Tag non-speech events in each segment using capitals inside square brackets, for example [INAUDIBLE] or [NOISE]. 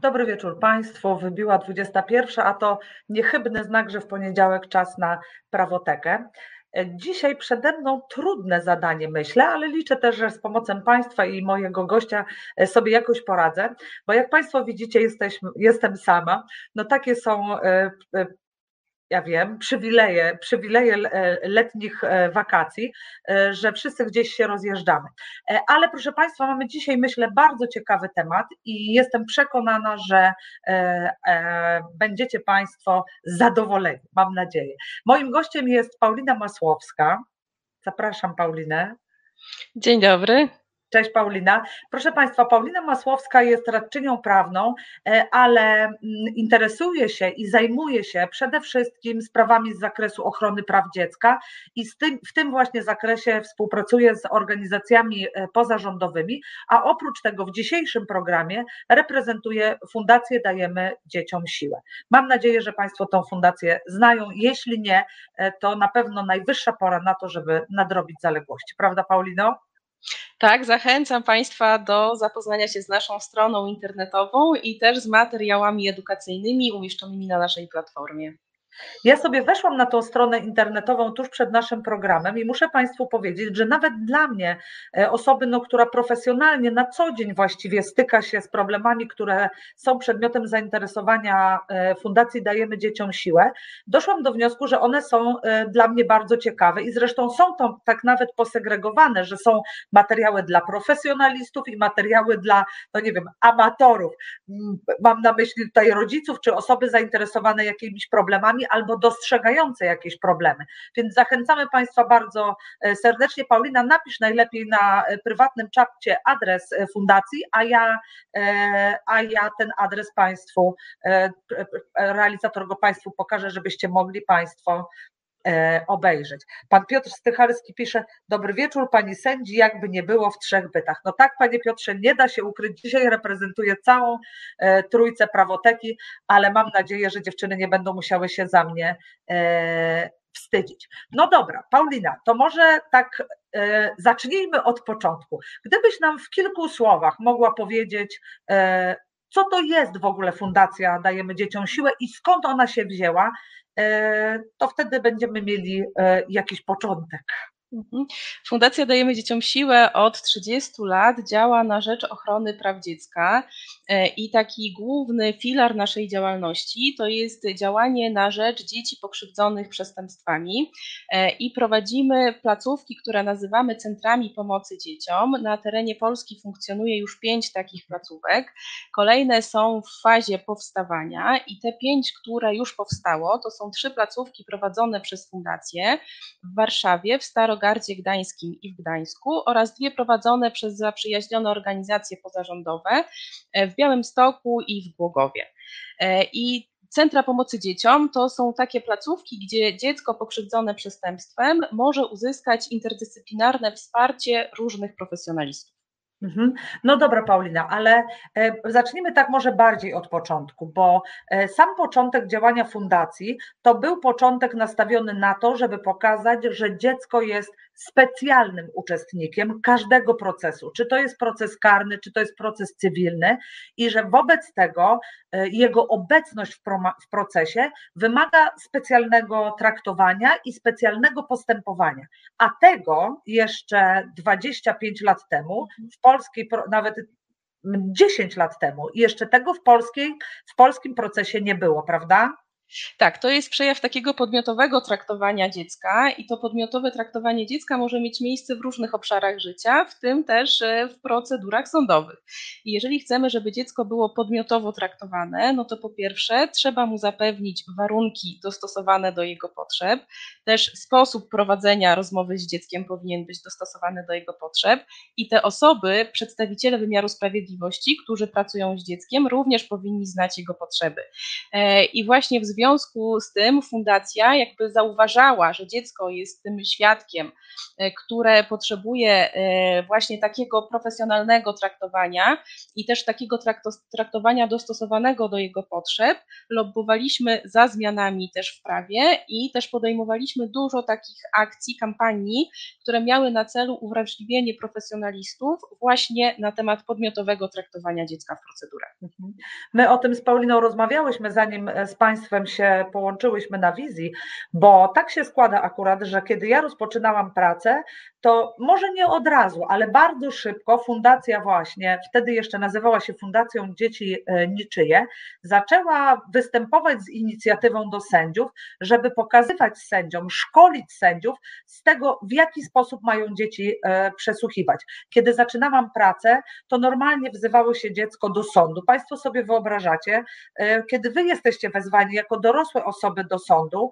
Dobry wieczór Państwu. Wybiła 21, a to niechybny znak, że w poniedziałek czas na prawotekę. Dzisiaj przede mną trudne zadanie, myślę, ale liczę też, że z pomocą Państwa i mojego gościa sobie jakoś poradzę, bo jak Państwo widzicie, jestem sama. No takie są e, e, ja wiem, przywileje, przywileje e, letnich e, wakacji, e, że wszyscy gdzieś się rozjeżdżamy. Ale proszę Państwa, mamy dzisiaj, myślę, bardzo ciekawy temat i jestem przekonana, że będziecie Państwo zadowoleni, mam nadzieję. Moim gościem jest Paulina Masłowska. Zapraszam Paulinę. Dzień dobry. Cześć Paulina. Proszę Państwa, Paulina Masłowska jest radczynią prawną, e, ale mm, interesuje się i zajmuje się przede wszystkim sprawami z zakresu ochrony praw dziecka i tym, w tym właśnie zakresie współpracuje z organizacjami e, pozarządowymi, a oprócz tego w dzisiejszym programie reprezentuje Fundację Dajemy Dzieciom Siłę. Mam nadzieję, że Państwo tą fundację znają. Jeśli nie, e, to na pewno najwyższa pora na to, żeby nadrobić zaległości. Prawda, Paulino? Tak, zachęcam Państwa do zapoznania się z naszą stroną internetową i też z materiałami edukacyjnymi umieszczonymi na naszej platformie. Ja sobie weszłam na tą stronę internetową tuż przed naszym programem i muszę Państwu powiedzieć, że nawet dla mnie, e, osoby, no, która profesjonalnie na co dzień właściwie styka się z problemami, które są przedmiotem zainteresowania e, Fundacji Dajemy Dzieciom Siłę, doszłam do wniosku, że one są e, dla mnie bardzo ciekawe i zresztą są to tak nawet posegregowane, że są materiały dla profesjonalistów i materiały dla, no nie wiem, amatorów. Mam na myśli tutaj rodziców czy osoby zainteresowane jakimiś problemami, albo dostrzegające jakieś problemy. Więc zachęcamy Państwa bardzo e, serdecznie. Paulina, napisz najlepiej na e, prywatnym czacie adres e, fundacji, a ja, a ja ten adres Państwu, realizator go Państwu pokażę, żebyście mogli Państwo obejrzeć. Pan Piotr Stycharski pisze, dobry wieczór pani sędzi, jakby nie było w trzech bytach. No tak panie Piotrze, nie da się ukryć, dzisiaj reprezentuję całą e, trójcę prawoteki, ale mam nadzieję, że dziewczyny nie będą musiały się za mnie e, wstydzić. No dobra, Paulina, to może tak e, zacznijmy od początku. Gdybyś nam w kilku słowach mogła powiedzieć, co to jest w ogóle Fundacja Dajemy Dzieciom Siłę i skąd ona się wzięła, E, to wtedy będziemy mieli e, jakiś początek. Mhm. Fundacja Dajemy Dzieciom Siłę od 30 lat działa na rzecz ochrony praw dziecka e, i taki główny filar naszej działalności to jest działanie na rzecz dzieci pokrzywdzonych przestępstwami e, i prowadzimy placówki, które nazywamy centrami pomocy dzieciom. Na terenie Polski funkcjonuje już pięć takich placówek. Kolejne są w fazie powstawania i te pięć, które już powstało, to są trzy placówki prowadzone przez Fundację w Warszawie, w Staro Starogardzie Gdańskim i w Gdańsku oraz dwie prowadzone przez zaprzyjaźnione organizacje pozarządowe e, w Białymstoku i w Głogowie. E, I Centra pomocy dzieciom to są takie placówki, gdzie dziecko pokrzywdzone przestępstwem może uzyskać interdyscyplinarne wsparcie różnych profesjonalistów. Mhm. No dobra, Paulina, ale e, zacznijmy tak może bardziej od początku, bo e, sam początek działania fundacji to był początek nastawiony na to, żeby pokazać, że dziecko jest specjalnym uczestnikiem każdego procesu, czy to jest proces karny, czy to jest proces cywilny, i że wobec tego e, jego obecność w procesie wymaga specjalnego traktowania i specjalnego postępowania. A tego jeszcze 25 lat temu w polskiej, nawet 10 lat temu, i jeszcze tego w, polskiej, w polskim procesie nie było, prawda? Tak, to jest przejaw takiego podmiotowego traktowania dziecka i to podmiotowe traktowanie dziecka może mieć miejsce w różnych obszarach życia, w tym też e, w procedurach sądowych. I jeżeli chcemy, żeby dziecko było podmiotowo traktowane, no to po pierwsze trzeba mu zapewnić warunki dostosowane do jego potrzeb, też sposób prowadzenia rozmowy z dzieckiem powinien być dostosowany do jego potrzeb i te osoby, przedstawiciele wymiaru sprawiedliwości, którzy pracują z dzieckiem, również powinni znać jego potrzeby. E, I właśnie w związku z tym fundacja jakby zauważała, że dziecko jest tym świadkiem, które potrzebuje właśnie takiego profesjonalnego traktowania i też takiego traktowania dostosowanego do jego potrzeb, lobbowaliśmy za zmianami też w prawie i też podejmowaliśmy dużo takich akcji, kampanii, które miały na celu uwrażliwienie profesjonalistów właśnie na temat podmiotowego traktowania dziecka w procedurach. Mhm. My o tym z Pauliną rozmawiałyśmy, zanim z Państwem się połączyłyśmy na wizji, bo tak się składa akurat, że kiedy ja rozpoczynałam pracę, to może nie od razu, ale bardzo szybko fundacja właśnie, wtedy jeszcze nazywała się Fundacją Dzieci e, Niczyje, zaczęła występować z inicjatywą do sędziów, żeby pokazywać sędziom, szkolić sędziów z tego, w jaki sposób mają dzieci e, przesłuchiwać. Kiedy zaczynałam pracę, to normalnie wzywało się dziecko do sądu. Państwo sobie wyobrażacie, e, kiedy wy jesteście wezwani jako dorosłe osoby do sądu,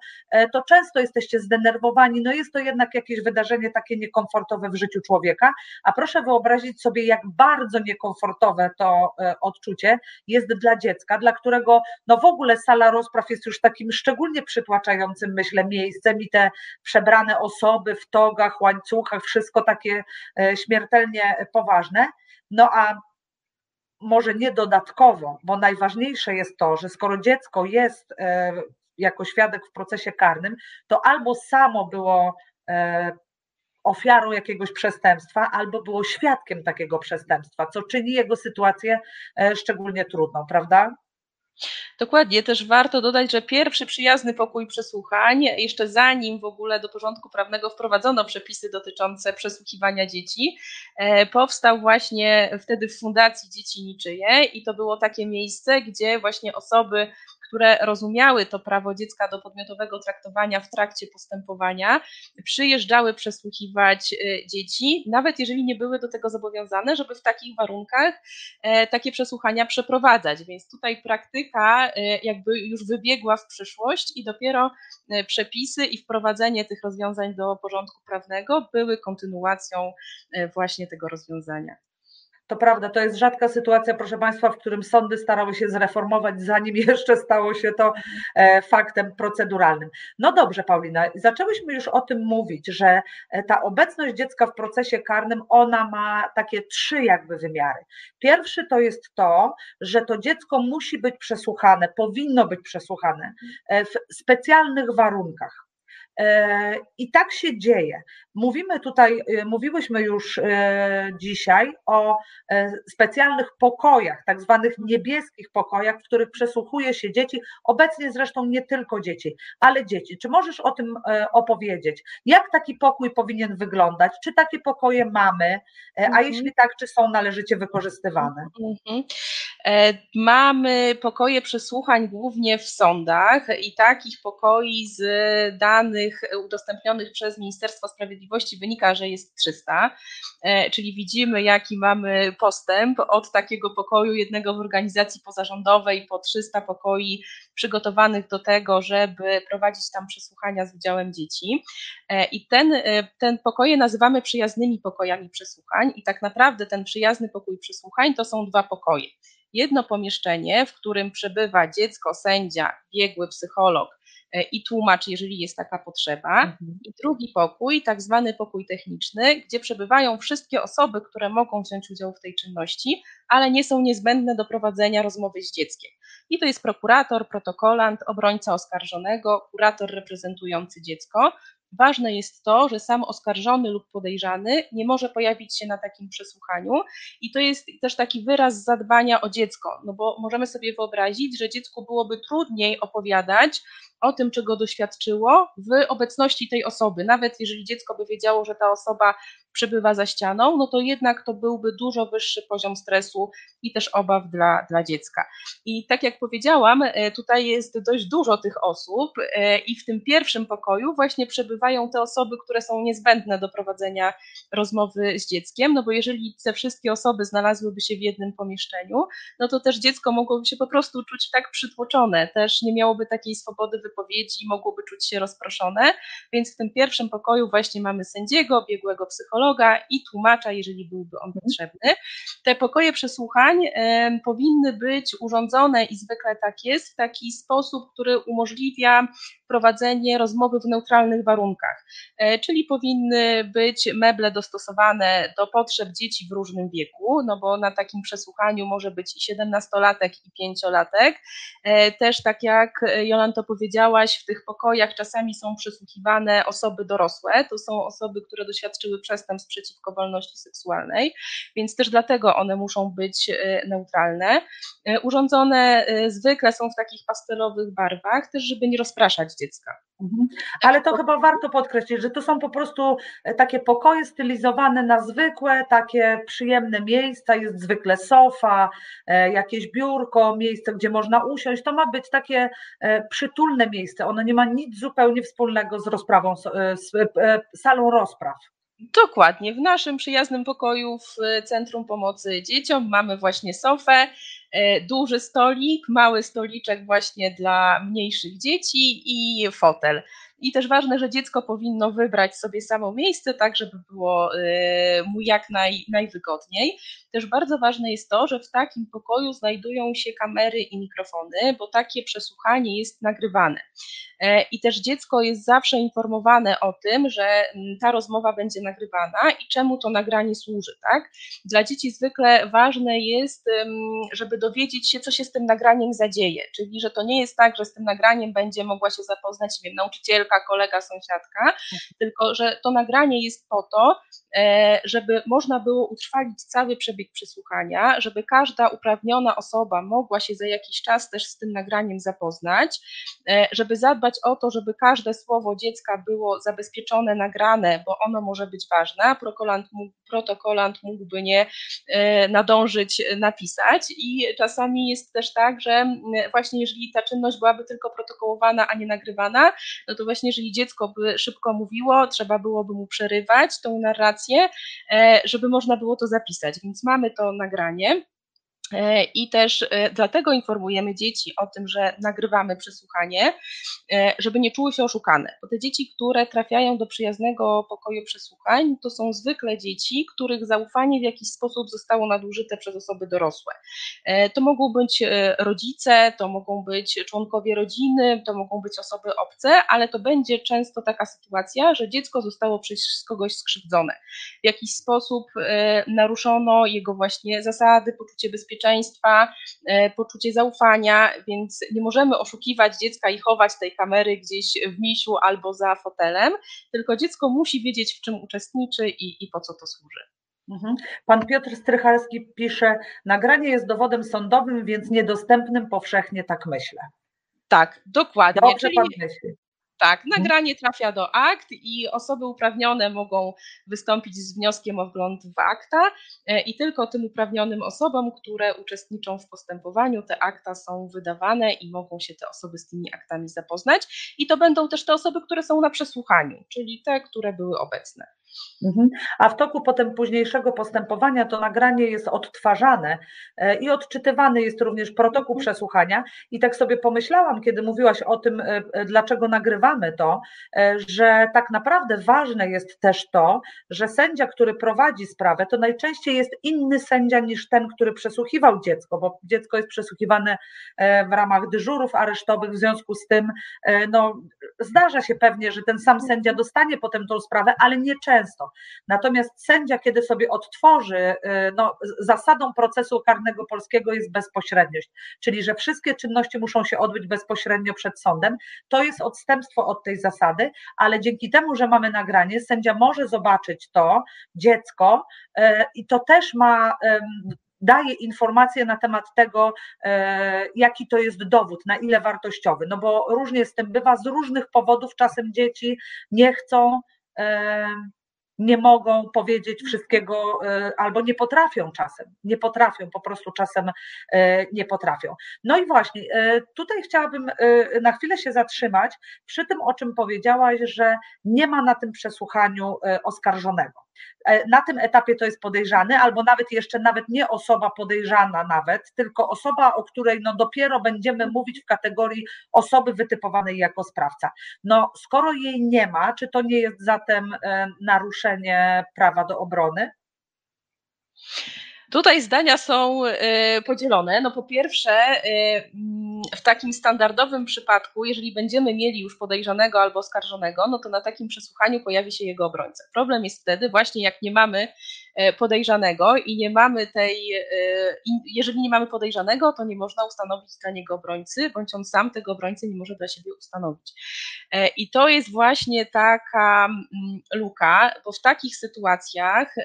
to często jesteście zdenerwowani, no jest to jednak jakieś wydarzenie takie niekomfortowe, komfortowe w życiu człowieka, a proszę wyobrazić sobie, jak bardzo niekomfortowe to e, odczucie jest dla dziecka, dla którego no w ogóle sala rozpraw jest już takim szczególnie przytłaczającym, myślę, miejscem i te przebrane osoby w togach, łańcuchach, wszystko takie e, śmiertelnie poważne. No a może nie dodatkowo, bo najważniejsze jest to, że skoro dziecko jest e, jako świadek w procesie karnym, to albo samo było ofiarą jakiegoś przestępstwa albo było świadkiem takiego przestępstwa, co czyni jego sytuację e, szczególnie trudną, prawda? Dokładnie, też warto dodać, że pierwszy przyjazny pokój przesłuchań, jeszcze zanim w ogóle do porządku prawnego wprowadzono przepisy dotyczące przesłuchiwania dzieci, e, powstał właśnie wtedy w Fundacji Dzieci Niczyje i to było takie miejsce, gdzie właśnie osoby które rozumiały to prawo dziecka do podmiotowego traktowania w trakcie postępowania, przyjeżdżały przesłuchiwać e, dzieci, nawet jeżeli nie były do tego zobowiązane, żeby w takich warunkach e, takie przesłuchania przeprowadzać. Więc tutaj praktyka e, jakby już wybiegła w przyszłość i dopiero przepisy i wprowadzenie tych rozwiązań do porządku prawnego były kontynuacją właśnie tego rozwiązania. To prawda, to jest rzadka sytuacja, proszę Państwa, w którym sądy starały się zreformować, zanim [LAUGHS] jeszcze stało się to e, faktem proceduralnym. No dobrze, Paulina, zaczęłyśmy już o tym mówić, że e, ta obecność dziecka w procesie karnym, ona ma takie trzy jakby wymiary. Pierwszy to jest to, że to dziecko musi być przesłuchane, powinno być przesłuchane e, w specjalnych warunkach. E, I tak się dzieje. Mówimy tutaj, e, mówiłyśmy już e, dzisiaj o specjalnych pokojach, tak zwanych niebieskich pokojach, w których przesłuchuje się dzieci, obecnie zresztą nie tylko dzieci, ale dzieci. Czy możesz o tym opowiedzieć? Jak taki pokój powinien wyglądać? Czy takie pokoje mamy? A mhm. jeśli tak, czy są należycie wykorzystywane? Mhm. Mamy pokoje przesłuchań głównie w sądach i takich pokoi z danych danych udostępnionych przez Ministerstwo Sprawiedliwości wynika, że jest 300, e, czyli widzimy, jaki mamy postęp od takiego pokoju jednego w organizacji pozarządowej po 300 pokoi przygotowanych do tego, żeby prowadzić tam przesłuchania z udziałem dzieci. E, I ten, e, ten pokoje nazywamy przyjaznymi pokojami przesłuchań, i tak naprawdę ten przyjazny pokój przesłuchań to są dwa pokoje. Jedno pomieszczenie, w którym przebywa dziecko, sędzia, biegły psycholog i tłumacz, jeżeli jest taka potrzeba. Mhm. I drugi pokój, tak zwany pokój techniczny, gdzie przebywają wszystkie osoby, które mogą wziąć udział w tej czynności, ale nie są niezbędne do prowadzenia rozmowy z dzieckiem. I to jest prokurator, protokolant, obrońca oskarżonego, kurator reprezentujący dziecko. Ważne jest to, że sam oskarżony lub podejrzany nie może pojawić się na takim przesłuchaniu i to jest też taki wyraz zadbania o dziecko, no bo możemy sobie wyobrazić, że dziecku byłoby trudniej opowiadać o tym, czego doświadczyło w obecności tej osoby. Nawet jeżeli dziecko by wiedziało, że ta osoba przebywa za ścianą, no to jednak to byłby dużo wyższy poziom stresu i też obaw dla, dla dziecka. I tak jak powiedziałam, e, tutaj jest dość dużo tych osób e, i w tym pierwszym pokoju właśnie przebywają te osoby, które są niezbędne do prowadzenia rozmowy z dzieckiem, no bo jeżeli te wszystkie osoby znalazłyby się w jednym pomieszczeniu, no to też dziecko mogłoby się po prostu czuć tak przytłoczone, też nie miałoby takiej swobody wypowiedzi, mogłoby czuć się rozproszone, więc w tym pierwszym pokoju właśnie mamy sędziego, biegłego psychologa, psychologa i tłumacza, jeżeli byłby on potrzebny. Te pokoje przesłuchań powinny być urządzone i zwykle tak jest, w taki sposób, który umożliwia prowadzenie rozmowy w neutralnych warunkach, e, czyli powinny być meble dostosowane do potrzeb dzieci w różnym wieku, no bo na takim przesłuchaniu może być i siedemnastolatek, i pięciolatek. E, też tak jak Jolanto powiedziałaś, w tych pokojach czasami są przesłuchiwane osoby dorosłe, to są osoby, które doświadczyły przestępstw przeciwko wolności seksualnej, więc też dlatego one muszą być e, neutralne. Urządzone zwykle są w takich pastelowych barwach, też żeby nie rozpraszać dziecka. Mhm. Ale to chyba warto podkreślić, że to są po prostu e, takie pokoje stylizowane na zwykłe, takie przyjemne miejsca, jest zwykle sofa, e, jakieś biurko, miejsce, gdzie można usiąść. To ma być takie e, przytulne miejsce. Ono nie ma nic zupełnie wspólnego z rozprawą, z salą rozpraw. Dokładnie. W naszym przyjaznym pokoju w Centrum Pomocy Dzieciom mamy właśnie sofę, E, duży stolik, mały stoliczek właśnie dla mniejszych dzieci i fotel. I też ważne, że dziecko powinno wybrać sobie samo miejsce, tak żeby było e, mu jak naj, najwygodniej. Też bardzo ważne jest to, że w takim pokoju znajdują się kamery i mikrofony, bo takie przesłuchanie jest nagrywane. E, I też dziecko jest zawsze informowane o tym, że ta rozmowa będzie nagrywana i czemu to nagranie służy. Tak? Dla dzieci zwykle ważne jest, żeby dowiedzieć się, co się z tym nagraniem zadzieje. Czyli, że to nie jest tak, że z tym nagraniem będzie mogła się zapoznać, nie wiem, kolega, sąsiadka, tylko że to nagranie jest po to, żeby można było utrwalić cały przebieg przesłuchania, żeby każda uprawniona osoba mogła się za jakiś czas też z tym nagraniem zapoznać, e, żeby zadbać o to, żeby każde słowo dziecka było zabezpieczone, nagrane, bo ono może być ważne, protokolant mógłby nie e, nadążyć napisać. I czasami jest też tak, że właśnie jeżeli ta czynność byłaby tylko protokołowana, a nie nagrywana, no to właśnie jeżeli dziecko by szybko mówiło, trzeba byłoby mu przerywać tą narrację, e, żeby można było to zapisać. Więc mamy to nagranie. E, I też e, dlatego informujemy dzieci o tym, że nagrywamy przesłuchanie, e, żeby nie czuły się oszukane. Bo te dzieci, które trafiają do przyjaznego pokoju przesłuchań, to są zwykle dzieci, których zaufanie w jakiś sposób zostało nadużyte przez osoby dorosłe. To mogą być rodzice, to mogą być członkowie rodziny, to mogą być osoby obce, ale to będzie często taka sytuacja, że dziecko zostało przez kogoś skrzywdzone. W jakiś sposób naruszono jego właśnie zasady, poczucie bezpieczeństwa, bezpieczeństwa, e, poczucie zaufania, więc nie możemy oszukiwać dziecka i chować tej kamery gdzieś w misiu albo za fotelem, tylko dziecko musi wiedzieć, w czym uczestniczy i, i po co to służy. Mhm. Pan Piotr Strychalski pisze, nagranie jest dowodem sądowym, więc niedostępnym powszechnie, tak myślę. Tak, dokładnie. Dobrze Czyli... pan myśli. Tak, mhm. nagranie trafia do akt i osoby uprawnione mogą wystąpić z wnioskiem o wgląd w akta e, i tylko tym uprawnionym osobom, które uczestniczą w postępowaniu, te akta są wydawane i mogą się te osoby z tymi aktami zapoznać. I to będą też te osoby, które są na przesłuchaniu, czyli te, które były obecne. Mhm. A w toku potem późniejszego postępowania to nagranie jest odtwarzane e, i odczytywany jest również protokół mhm. przesłuchania. I tak sobie pomyślałam, kiedy mówiłaś o tym, e, e, nagrywamy to, że tak naprawdę ważne jest też to, że sędzia, który prowadzi sprawę, to najczęściej jest inny sędzia niż ten, który przesłuchiwał dziecko, bo dziecko jest przesłuchiwane w ramach dyżurów aresztowych, w związku z tym no, zdarza się pewnie, że ten sam sędzia dostanie potem tą sprawę, ale nie często często. Natomiast sędzia, kiedy sobie odtworzy, no, zasadą procesu karnego polskiego jest bezpośredniość, czyli że wszystkie czynności muszą się odbyć bezpośrednio przed sądem. To jest odstępstwo od tej zasady, ale dzięki temu, że mamy nagranie, sędzia może zobaczyć to dziecko y, i to też ma daje informacje na temat tego, e, jaki to jest dowód, na ile wartościowy. No bo różnie z tym bywa, z różnych powodów czasem dzieci nie chcą nie mogą powiedzieć wszystkiego e, albo nie potrafią czasem, nie potrafią, po prostu czasem e, nie potrafią. No i właśnie, e, tutaj chciałabym na chwilę się zatrzymać przy tym, o czym powiedziałaś, że nie ma na tym przesłuchaniu oskarżonego. na tym etapie to jest podejrzany, albo nawet jeszcze nawet nie osoba podejrzana nawet, tylko osoba, o której no dopiero będziemy mówić w kategorii osoby wytypowanej jako sprawca. No skoro jej nie ma, czy to nie jest zatem e, naruszenie prawa do obrony? Tutaj zdania są e, podzielone. No po pierwsze, e, mm, w takim standardowym przypadku, jeżeli będziemy mieli już podejrzanego albo oskarżonego, no to na takim przesłuchaniu pojawi się jego obrońca. Problem jest wtedy właśnie, jak nie mamy E, podejrzanego i nie mamy tej, jeżeli nie mamy podejrzanego, to nie można ustanowić dla niego obrońcy, bądź on sam tego obrońcy nie może dla siebie ustanowić. E, I to jest właśnie taka mm, luka, bo w takich sytuacjach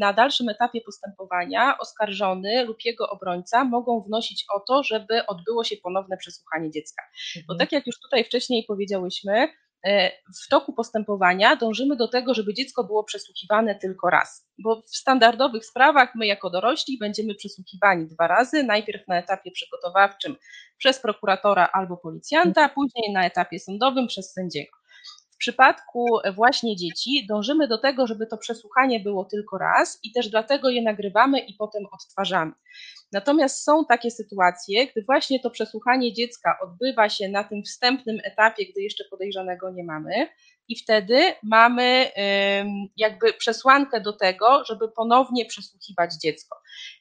na dalszym etapie postępowania oskarżony lub jego obrońca mogą wnosić o to, żeby odbyło się ponowne przesłuchanie dziecka. Bo mhm. tak jak już tutaj wcześniej powiedziałyśmy, E, w toku postępowania dążymy do tego, żeby dziecko było przesłuchiwane tylko raz, bo w standardowych sprawach my jako dorośli będziemy przesłuchiwani dwa razy, najpierw na etapie przygotowawczym przez prokuratora albo policjanta, później na etapie sądowym przez sędziego. W przypadku właśnie dzieci dążymy do tego, żeby to przesłuchanie było tylko raz i też dlatego je nagrywamy i potem odtwarzamy. Natomiast są takie sytuacje, gdy właśnie to przesłuchanie dziecka odbywa się na tym wstępnym etapie, gdy jeszcze podejrzanego nie mamy, i wtedy mamy jakby przesłankę do tego, żeby ponownie przesłuchiwać dziecko.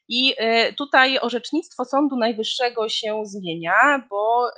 I y, tutaj orzecznictwo Sądu Najwyższego się zmienia, bo y,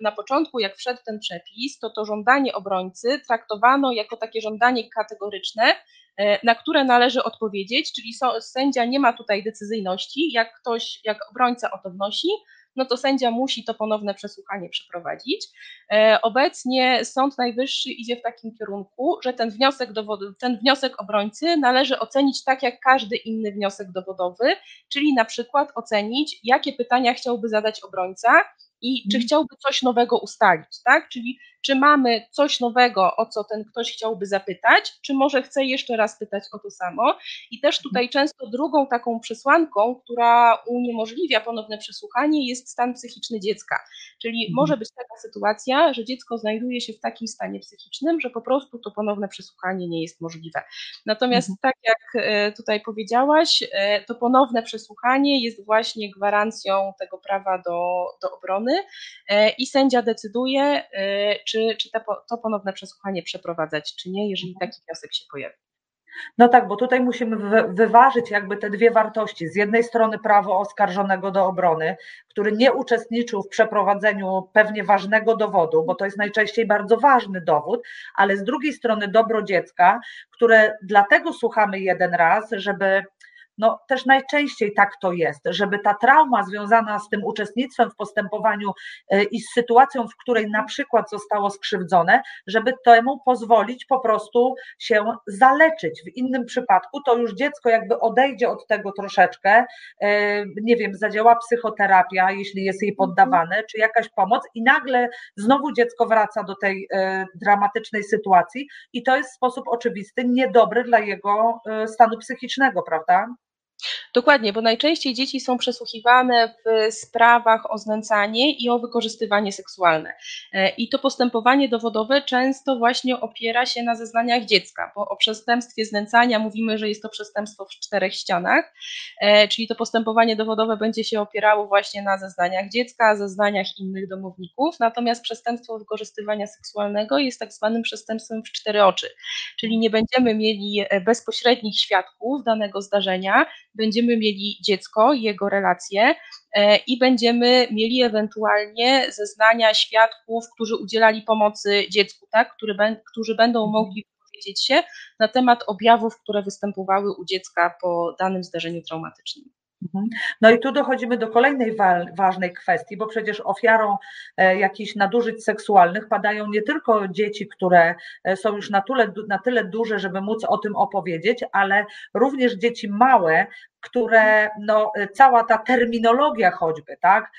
na początku, jak wszedł ten przepis, to to żądanie obrońcy traktowano jako takie żądanie kategoryczne, y, na które należy odpowiedzieć, czyli sędzia nie ma tutaj decyzyjności, jak ktoś, jak obrońca o to wnosi, no to sędzia musi to ponowne przesłuchanie przeprowadzić. E, obecnie Sąd Najwyższy idzie w takim kierunku, że ten wniosek, dowodu, ten wniosek obrońcy należy ocenić tak jak każdy inny wniosek dowodowy, czyli na przykład ocenić, jakie pytania chciałby zadać obrońca i czy mhm. chciałby coś nowego ustalić, tak? Czyli czy mamy coś nowego, o co ten ktoś chciałby zapytać, czy może chce jeszcze raz pytać o to samo. I też tutaj mhm. często drugą taką przesłanką, która uniemożliwia ponowne przesłuchanie, jest stan psychiczny dziecka. Czyli mhm. może być taka sytuacja, że dziecko znajduje się w takim stanie psychicznym, że po prostu to ponowne przesłuchanie nie jest możliwe. Natomiast mhm. tak jak e, tutaj powiedziałaś, e, to ponowne przesłuchanie jest właśnie gwarancją tego prawa do, do obrony e, i sędzia decyduje, czy czy, czy te, to ponowne przesłuchanie przeprowadzać, czy nie, jeżeli mhm. taki wniosek się pojawi. No tak, bo tutaj musimy wyważyć jakby te dwie wartości. Z jednej strony prawo oskarżonego do obrony, który nie uczestniczył w przeprowadzeniu pewnie ważnego dowodu, bo to jest najczęściej bardzo ważny dowód, ale z drugiej strony dobro dziecka, które dlatego słuchamy jeden raz, żeby no też najczęściej tak to jest, żeby ta trauma związana z tym uczestnictwem w postępowaniu e, i z sytuacją, w której na przykład zostało skrzywdzone, żeby temu pozwolić po prostu się zaleczyć. W innym przypadku to już dziecko jakby odejdzie od tego troszeczkę, e, nie wiem, zadziała psychoterapia, jeśli jest jej poddawane, czy jakaś pomoc i nagle znowu dziecko wraca do tej e, dramatycznej sytuacji i to jest w sposób oczywisty niedobry dla jego stanu psychicznego, prawda? Dokładnie, bo najczęściej dzieci są przesłuchiwane w sprawach o znęcanie i o wykorzystywanie seksualne. E, I to postępowanie dowodowe często właśnie opiera się na zeznaniach dziecka, bo o przestępstwie znęcania mówimy, że jest to przestępstwo w czterech ścianach, e, czyli to postępowanie dowodowe będzie się opierało właśnie na zeznaniach dziecka, zeznaniach innych domowników, natomiast przestępstwo wykorzystywania seksualnego jest tak zwanym przestępstwem w cztery oczy, czyli nie będziemy mieli e, bezpośrednich świadków danego zdarzenia, będziemy mieli dziecko, jego relacje e, i będziemy mieli ewentualnie zeznania świadków, którzy udzielali pomocy dziecku, tak, który, którzy będą mhm. mogli wypowiedzieć się na temat objawów, które występowały u dziecka po danym zdarzeniu traumatycznym. Mhm. No i tu dochodzimy do kolejnej wa ważnej kwestii, bo przecież ofiarą e, jakichś nadużyć seksualnych padają nie tylko dzieci, które e, są już na tyle, na tyle duże, żeby móc o tym opowiedzieć, ale również dzieci małe, które no, cała ta terminologia choćby, tak,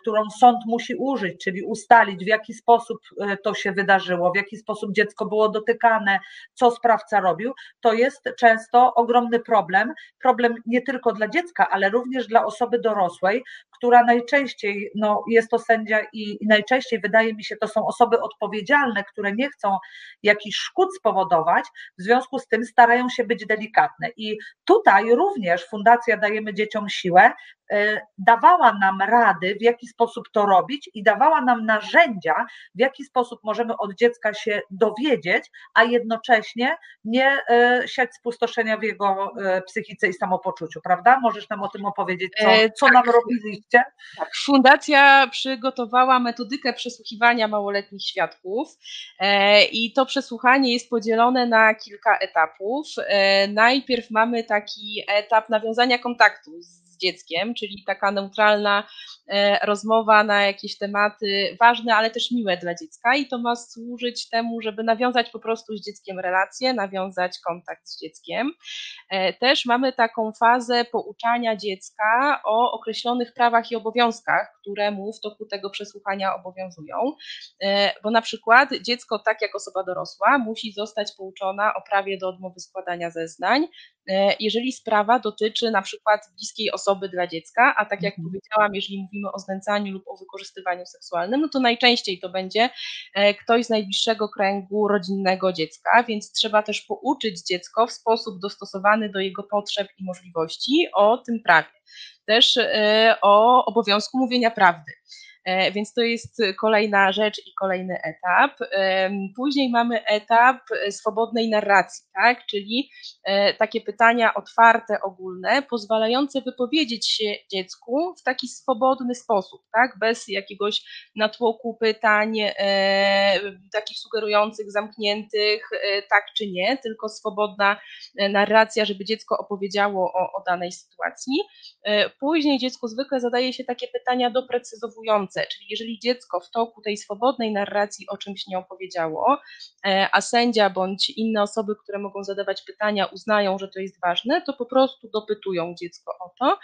którą sąd musi użyć, czyli ustalić, w jaki sposób to się wydarzyło, w jaki sposób dziecko było dotykane, co sprawca robił, to jest często ogromny problem. Problem nie tylko dla dziecka, ale również dla osoby dorosłej, która najczęściej no, jest to sędzia i, i najczęściej wydaje mi się, to są osoby odpowiedzialne, które nie chcą jakichś szkód spowodować, w związku z tym starają się być delikatne. I tutaj również Fundacja Dajemy Dzieciom Siłę dawała nam rady, w jaki sposób to robić i dawała nam narzędzia, w jaki sposób możemy od dziecka się dowiedzieć, a jednocześnie nie e, siać spustoszenia w jego e, psychice i samopoczuciu, prawda? Możesz nam o tym opowiedzieć, co, co tak. nam robiliście? Tak, fundacja przygotowała metodykę przesłuchiwania małoletnich świadków i to przesłuchanie jest podzielone na kilka etapów. Najpierw mamy taki etap nawiązania kontaktu z z dzieckiem, czyli taka neutralna rozmowa na jakieś tematy ważne, ale też miłe dla dziecka i to ma służyć temu, żeby nawiązać po prostu z dzieckiem relację, nawiązać kontakt z dzieckiem. E, też mamy taką fazę pouczania dziecka o określonych prawach i obowiązkach, które mu w toku tego przesłuchania obowiązują, e, bo na przykład dziecko, tak jak osoba dorosła, musi zostać pouczona o prawie do odmowy składania zeznań, jeżeli sprawa dotyczy na przykład bliskiej osoby, osoby dla dziecka, a tak jak mhm. powiedziałam, jeżeli mówimy o znęcaniu lub o wykorzystywaniu seksualnym, no to najczęściej to będzie e, ktoś z najbliższego kręgu rodzinnego dziecka, więc trzeba też pouczyć dziecko w sposób dostosowany do jego potrzeb i możliwości o tym prawie. Też e, o obowiązku mówienia prawdy. E, więc to jest kolejna rzecz i kolejny etap. Później mamy etap swobodnej narracji, tak? czyli e, takie pytania otwarte, ogólne, pozwalające wypowiedzieć się dziecku w taki swobodny sposób, tak? bez jakiegoś natłoku pytań, e, takich sugerujących, zamkniętych, tak czy nie, tylko swobodna narracja, żeby dziecko opowiedziało o, o danej sytuacji. Później dziecko zwykle zadaje się takie pytania doprecyzowujące, czyli jeżeli dziecko w toku tej swobodnej narracji o czymś nie opowiedziało, e, a sędzia bądź inne osoby, które mogą zadawać pytania, uznają, że to jest ważne, to po prostu dopytują dziecko o to.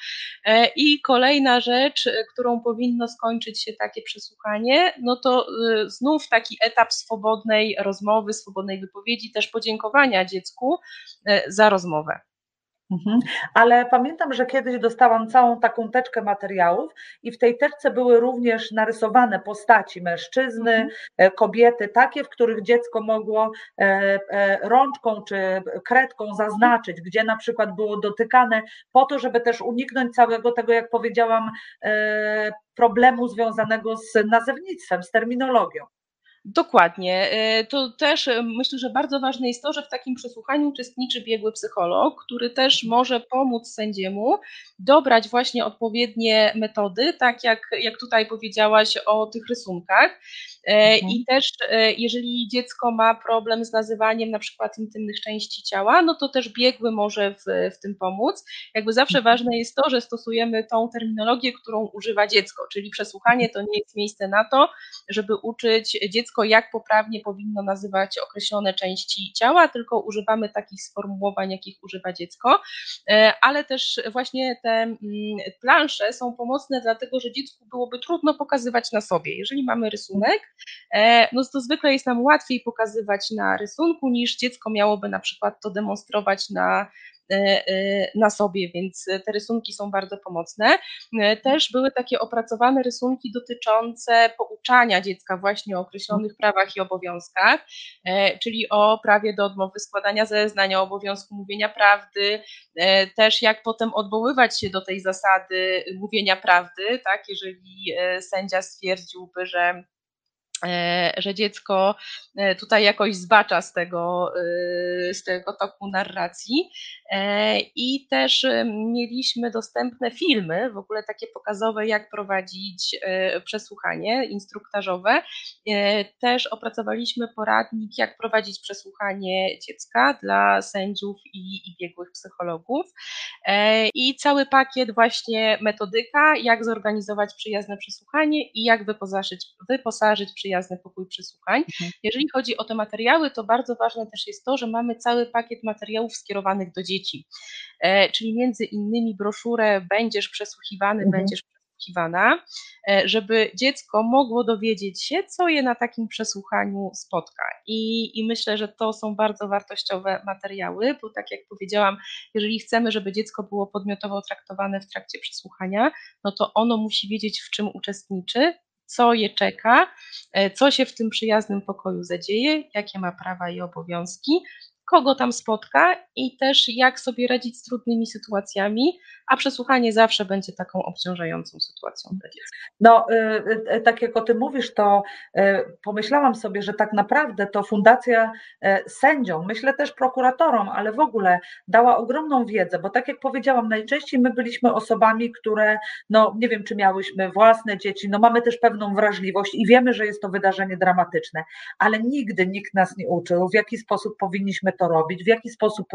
E, I kolejna rzecz, e, którą powinno skończyć się takie przesłuchanie, no to znów taki etap swobodnej rozmowy, swobodnej wypowiedzi, też podziękowania dziecku za rozmowę. Mhm. Ale pamiętam, że kiedyś dostałam całą taką teczkę materiałów i w tej teczce były również narysowane postaci mężczyzny, mhm. E, kobiety, takie, w których dziecko mogło e, e, rączką czy kredką zaznaczyć, gdzie na przykład było dotykane, po to, żeby też uniknąć całego tego, jak powiedziałam, problemu związanego z nazewnictwem, z terminologią. Dokładnie. E, to też e, myślę, że bardzo ważne jest to, że w takim przesłuchaniu uczestniczy biegły psycholog, który też może pomóc sędziemu dobrać właśnie odpowiednie metody, tak jak, jak tutaj powiedziałaś o tych rysunkach. E, mhm. I też jeżeli dziecko ma problem z nazywaniem na przykład intymnych części ciała, no to też biegły może w, w tym pomóc. Jakby zawsze mhm. ważne jest to, że stosujemy tą terminologię, którą używa dziecko, czyli przesłuchanie to nie jest miejsce na to, żeby uczyć dziecko jak poprawnie powinno nazywać określone części ciała, tylko używamy takich sformułowań, jakich używa dziecko, e, ale też właśnie te mm, plansze są pomocne, dlatego że dziecku byłoby trudno pokazywać na sobie. Jeżeli mamy rysunek, e, no to zwykle jest nam łatwiej pokazywać na rysunku, niż dziecko miałoby na przykład to demonstrować na E, e, na sobie, więc te rysunki są bardzo pomocne. E, też były takie opracowane rysunki dotyczące pouczania dziecka właśnie o określonych prawach i obowiązkach, czyli o prawie do odmowy składania zeznań, o obowiązku mówienia prawdy, też jak potem odwoływać się do tej zasady mówienia prawdy, tak, jeżeli sędzia stwierdziłby, że E, że dziecko e, tutaj jakoś zbacza z tego, e, z tego toku narracji. I też mieliśmy dostępne filmy, w ogóle takie pokazowe, jak prowadzić przesłuchanie instruktażowe. Też opracowaliśmy poradnik, jak prowadzić przesłuchanie dziecka dla sędziów i, i biegłych psychologów. I cały pakiet właśnie metodyka, jak zorganizować przyjazne przesłuchanie i jak wyposażyć, wyposażyć przyjazne przyjazny pokój przesłuchań. Mhm. Jeżeli chodzi o te materiały, to bardzo ważne też jest to, że mamy cały pakiet materiałów skierowanych do dzieci, e, czyli między innymi broszurę Będziesz przesłuchiwany, mhm. będziesz poszukiwana, e, żeby dziecko mogło dowiedzieć się, co je na takim przesłuchaniu spotka. I, I myślę, że to są bardzo wartościowe materiały, bo tak jak powiedziałam, jeżeli chcemy, żeby dziecko było podmiotowo traktowane w trakcie przesłuchania, no to ono musi wiedzieć, w czym uczestniczy, co je czeka, e, co się w tym przyjaznym pokoju zadzieje, jakie ma prawa i obowiązki, kogo tam spotka i też jak sobie radzić z trudnymi sytuacjami, a przesłuchanie zawsze będzie taką obciążającą sytuacją. No, y, y, tak jak o tym mówisz, to y, pomyślałam sobie, że tak naprawdę to Fundacja sędziom, myślę też prokuratorom, ale w ogóle dała ogromną wiedzę, bo tak jak powiedziałam, najczęściej my byliśmy osobami, które, no nie wiem, czy miałyśmy własne dzieci, no mamy też pewną wrażliwość i wiemy, że jest to wydarzenie dramatyczne, ale nigdy nikt nas nie uczył, w jaki sposób powinniśmy to robić, w jaki sposób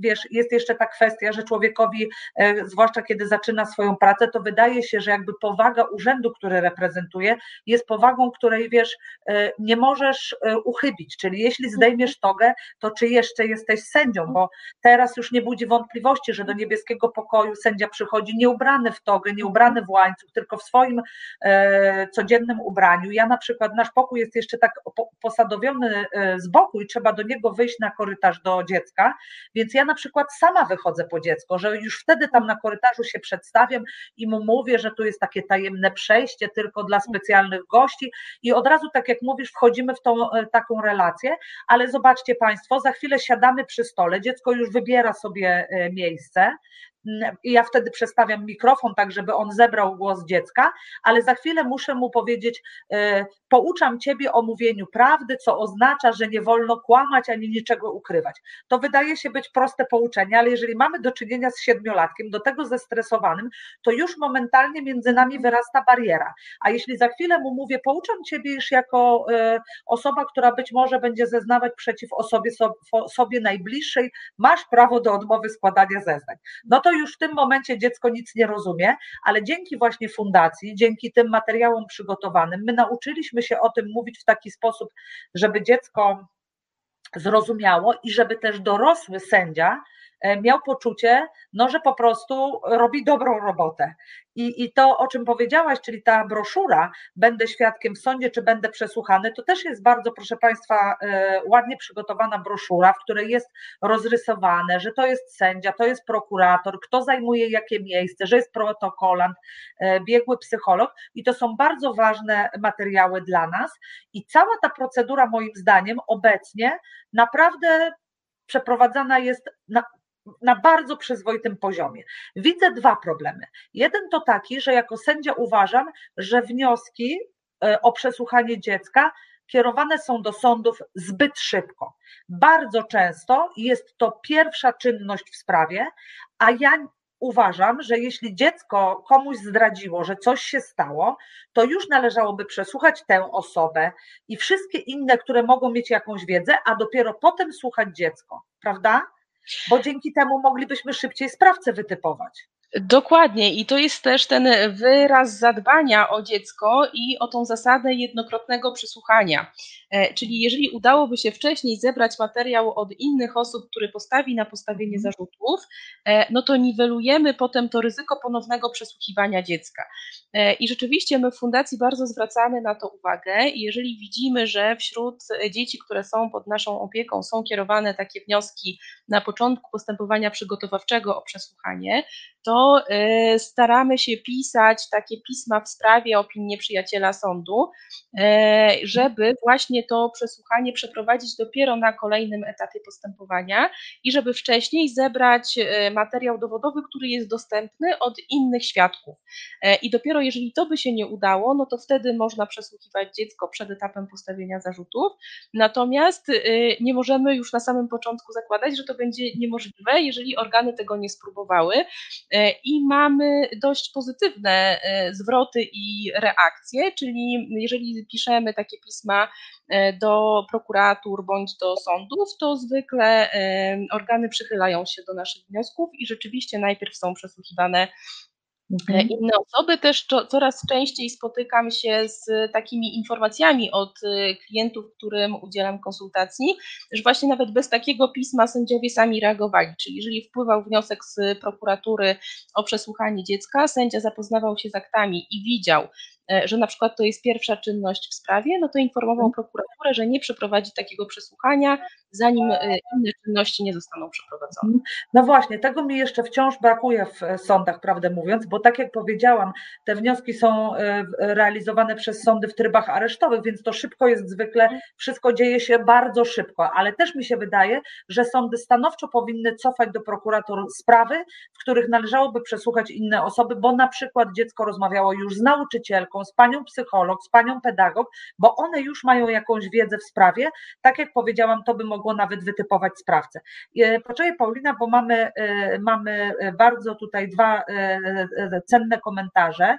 wiesz, jest jeszcze ta kwestia, że człowiekowi, e, zwłaszcza kiedy zaczyna swoją pracę, to wydaje się, że jakby powaga urzędu, który reprezentuje, jest powagą, której wiesz, e, nie możesz e, uchybić. Czyli jeśli zdejmiesz togę, to czy jeszcze jesteś sędzią, bo teraz już nie budzi wątpliwości, że do niebieskiego pokoju sędzia przychodzi nieubrany w togę, nieubrany w łańcuch, tylko w swoim codziennym ubraniu. Ja na przykład, nasz pokój jest jeszcze tak posadowiony z boku i trzeba do niego wyjść na korytarz do dziecka, więc ja na przykład sama wychodzę po dziecko, że już wtedy tam na korytarzu się przedstawiam i mu mówię, że tu jest takie tajemne przejście tylko dla specjalnych gości i od razu, tak jak mówisz, wchodzimy w tą e, taką relację, ale zobaczcie Państwo, za chwilę siadamy przy stole, dziecko już wybiera sobie e, miejsce, ja wtedy przestawiam mikrofon, tak żeby on zebrał głos dziecka, ale za chwilę muszę mu powiedzieć, e, pouczam ciebie o mówieniu prawdy, co oznacza, że nie wolno kłamać ani niczego ukrywać. To wydaje się być proste pouczenie, ale jeżeli mamy do czynienia z siedmiolatkiem, do tego zestresowanym, to już momentalnie między nami wyrasta bariera. A jeśli za chwilę mu mówię, pouczam ciebie już jako e, osoba, która być może będzie zeznawać przeciw osobie sobie najbliższej, masz prawo do odmowy składania zeznań. No to to już w tym momencie dziecko nic nie rozumie, ale dzięki właśnie fundacji, dzięki tym materiałom przygotowanym, my nauczyliśmy się o tym mówić w taki sposób, żeby dziecko zrozumiało i żeby też dorosły sędzia miał poczucie, no, że po prostu robi dobrą robotę. I, I to, o czym powiedziałaś, czyli ta broszura, będę świadkiem w sądzie, czy będę przesłuchany, to też jest bardzo, proszę Państwa, e, ładnie przygotowana broszura, w której jest rozrysowane, że to jest sędzia, to jest prokurator, kto zajmuje jakie miejsce, że jest protokolant, e, biegły psycholog i to są bardzo ważne materiały dla nas. I cała ta procedura, moim zdaniem, obecnie naprawdę przeprowadzana jest na na bardzo przyzwoitym poziomie. Widzę dwa problemy. Jeden to taki, że jako sędzia uważam, że wnioski e, o przesłuchanie dziecka kierowane są do sądów zbyt szybko. Bardzo często jest to pierwsza czynność w sprawie, a ja uważam, że jeśli dziecko komuś zdradziło, że coś się stało, to już należałoby przesłuchać tę osobę i wszystkie inne, które mogą mieć jakąś wiedzę, a dopiero potem słuchać dziecko, prawda? Bo dzięki temu moglibyśmy szybciej sprawcę wytypować. Dokładnie i to jest też ten wyraz zadbania o dziecko i o tą zasadę jednokrotnego przesłuchania. E, czyli jeżeli udałoby się wcześniej zebrać materiał od innych osób, który postawi na postawienie mhm. zarzutów, e, no to niwelujemy potem to ryzyko ponownego przesłuchiwania dziecka. E, I rzeczywiście my w fundacji bardzo zwracamy na to uwagę i jeżeli widzimy, że wśród dzieci, które są pod naszą opieką, są kierowane takie wnioski na początku postępowania przygotowawczego o przesłuchanie, to e, staramy się pisać takie pisma w sprawie opinie przyjaciela sądu, e, żeby właśnie to przesłuchanie przeprowadzić dopiero na kolejnym etapie postępowania i żeby wcześniej zebrać e, materiał dowodowy, który jest dostępny od innych świadków. I dopiero jeżeli to by się nie udało, no to wtedy można przesłuchiwać dziecko przed etapem postawienia zarzutów. Natomiast nie możemy już na samym początku zakładać, że to będzie niemożliwe, jeżeli organy tego nie spróbowały. E, i mamy dość pozytywne e, zwroty i reakcje, czyli jeżeli piszemy takie pisma e, do prokuratur bądź do sądów, to zwykle organy przychylają się do naszych wniosków i rzeczywiście najpierw są przesłuchiwane Mhm. Inne osoby też coraz częściej spotykam się z takimi informacjami od klientów, którym udzielam konsultacji, że właśnie nawet bez takiego pisma sędziowie sami reagowali. Czyli jeżeli wpływał wniosek z prokuratury o przesłuchanie dziecka, sędzia zapoznawał się z aktami i widział, E, że na przykład to jest pierwsza czynność w sprawie, no to informował mhm. prokuraturę, że nie przeprowadzi takiego przesłuchania, zanim e, inne czynności nie zostaną przeprowadzone. Mhm. No właśnie, tego mi jeszcze wciąż brakuje w e, sądach, prawdę mówiąc, bo tak jak powiedziałam, te wnioski są realizowane przez sądy w trybach aresztowych, więc to szybko jest zwykle, mhm. wszystko dzieje się bardzo szybko, ale też mi się wydaje, że sądy stanowczo powinny cofać do prokuratur sprawy, w których należałoby przesłuchać inne osoby, bo na przykład dziecko rozmawiało już z nauczycielką, z panią psycholog, z panią pedagog, bo one już mają jakąś wiedzę w sprawie. Tak jak powiedziałam, to by mogło nawet wytypować sprawcę. E, poczekaj Paulina, bo mamy, e, mamy bardzo tutaj dwa e, cenne komentarze.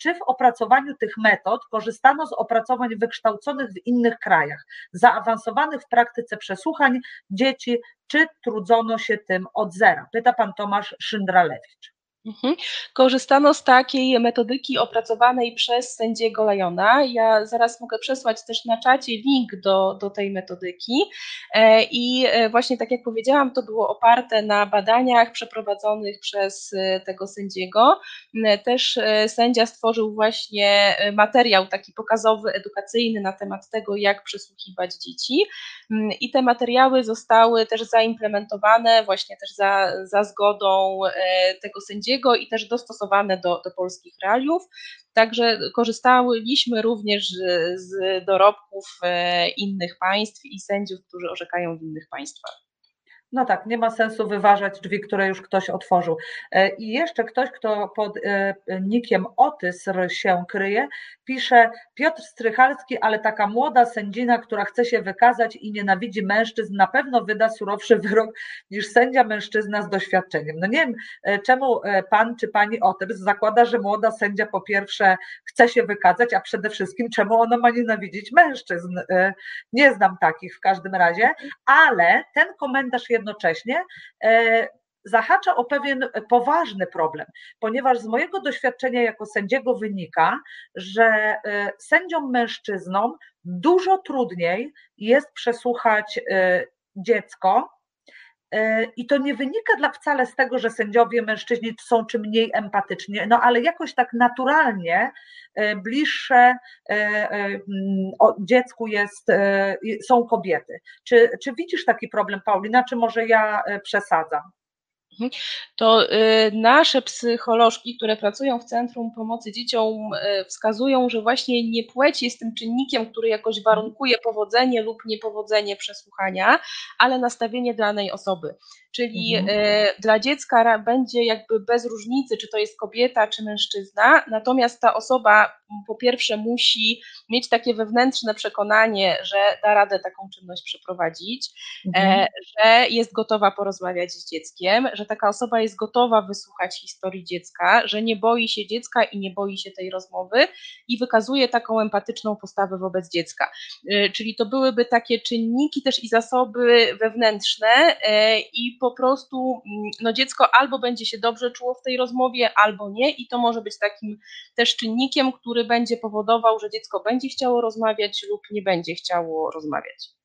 Czy w opracowaniu tych metod korzystano z opracowań wykształconych w innych krajach, zaawansowanych w praktyce przesłuchań dzieci, czy trudzono się tym od zera? Pyta pan Tomasz Szyndralewicz. Mhm. Korzystano z takiej metodyki opracowanej przez sędziego Lajona. Ja zaraz mogę przesłać też na czacie link do, do tej metodyki. E, I e, właśnie tak jak powiedziałam, to było oparte na badaniach przeprowadzonych przez e, tego sędziego. Też sędzia stworzył właśnie materiał taki pokazowy, edukacyjny na temat tego, jak przesłuchiwać dzieci. Mm, I te materiały zostały też zaimplementowane właśnie też za, za zgodą tego sędziego i też dostosowane do, do polskich realiów. Także korzystaliśmy również z dorobków e, innych państw i sędziów, którzy orzekają w innych państwach. No tak, nie ma sensu wyważać drzwi, które już ktoś otworzył. E, I jeszcze ktoś, kto pod e, nikiem Otysr się kryje, pisze Piotr Strychalski, ale taka młoda sędzina, która chce się wykazać i nienawidzi mężczyzn, na pewno wyda surowszy wyrok niż sędzia mężczyzna z doświadczeniem. No nie wiem, e, czemu pan czy pani Otysr zakłada, że młoda sędzia po pierwsze chce się wykazać, a przede wszystkim czemu ona ma nienawidzić mężczyzn. Nie znam takich w każdym razie, ale ten komentarz jednocześnie e, zahacza o pewien poważny problem, ponieważ z mojego doświadczenia jako sędziego wynika, że e, sędziom mężczyznom dużo trudniej jest przesłuchać e, dziecko, I to nie wynika dla wcale z tego, że sędziowie mężczyźni są czy mniej empatyczni, no ale jakoś tak naturalnie e, bliższe e, dziecku jest, są kobiety. Czy, czy widzisz taki problem, Paulina, czy może ja przesadzam? Mhm. to y, nasze psycholożki, które pracują w Centrum Pomocy Dzieciom, y, wskazują, że właśnie nie płeć jest tym czynnikiem, który jakoś mhm. warunkuje powodzenie lub niepowodzenie przesłuchania, ale nastawienie danej osoby. Czyli mhm. Y, dla dziecka będzie jakby bez różnicy, czy to jest kobieta, czy mężczyzna, natomiast ta osoba po pierwsze musi mieć takie wewnętrzne przekonanie, że da radę taką czynność przeprowadzić, mhm. E, że jest gotowa porozmawiać z dzieckiem, że taka osoba jest gotowa wysłuchać historii dziecka, że nie boi się dziecka i nie boi się tej rozmowy i wykazuje taką empatyczną postawę wobec dziecka. E, czyli to byłyby takie czynniki też i zasoby wewnętrzne e, i po prostu mm, no dziecko albo będzie się dobrze czuło w tej rozmowie, albo nie i to może być takim też czynnikiem, który który będzie powodował, że dziecko będzie chciało rozmawiać lub nie będzie chciało rozmawiać.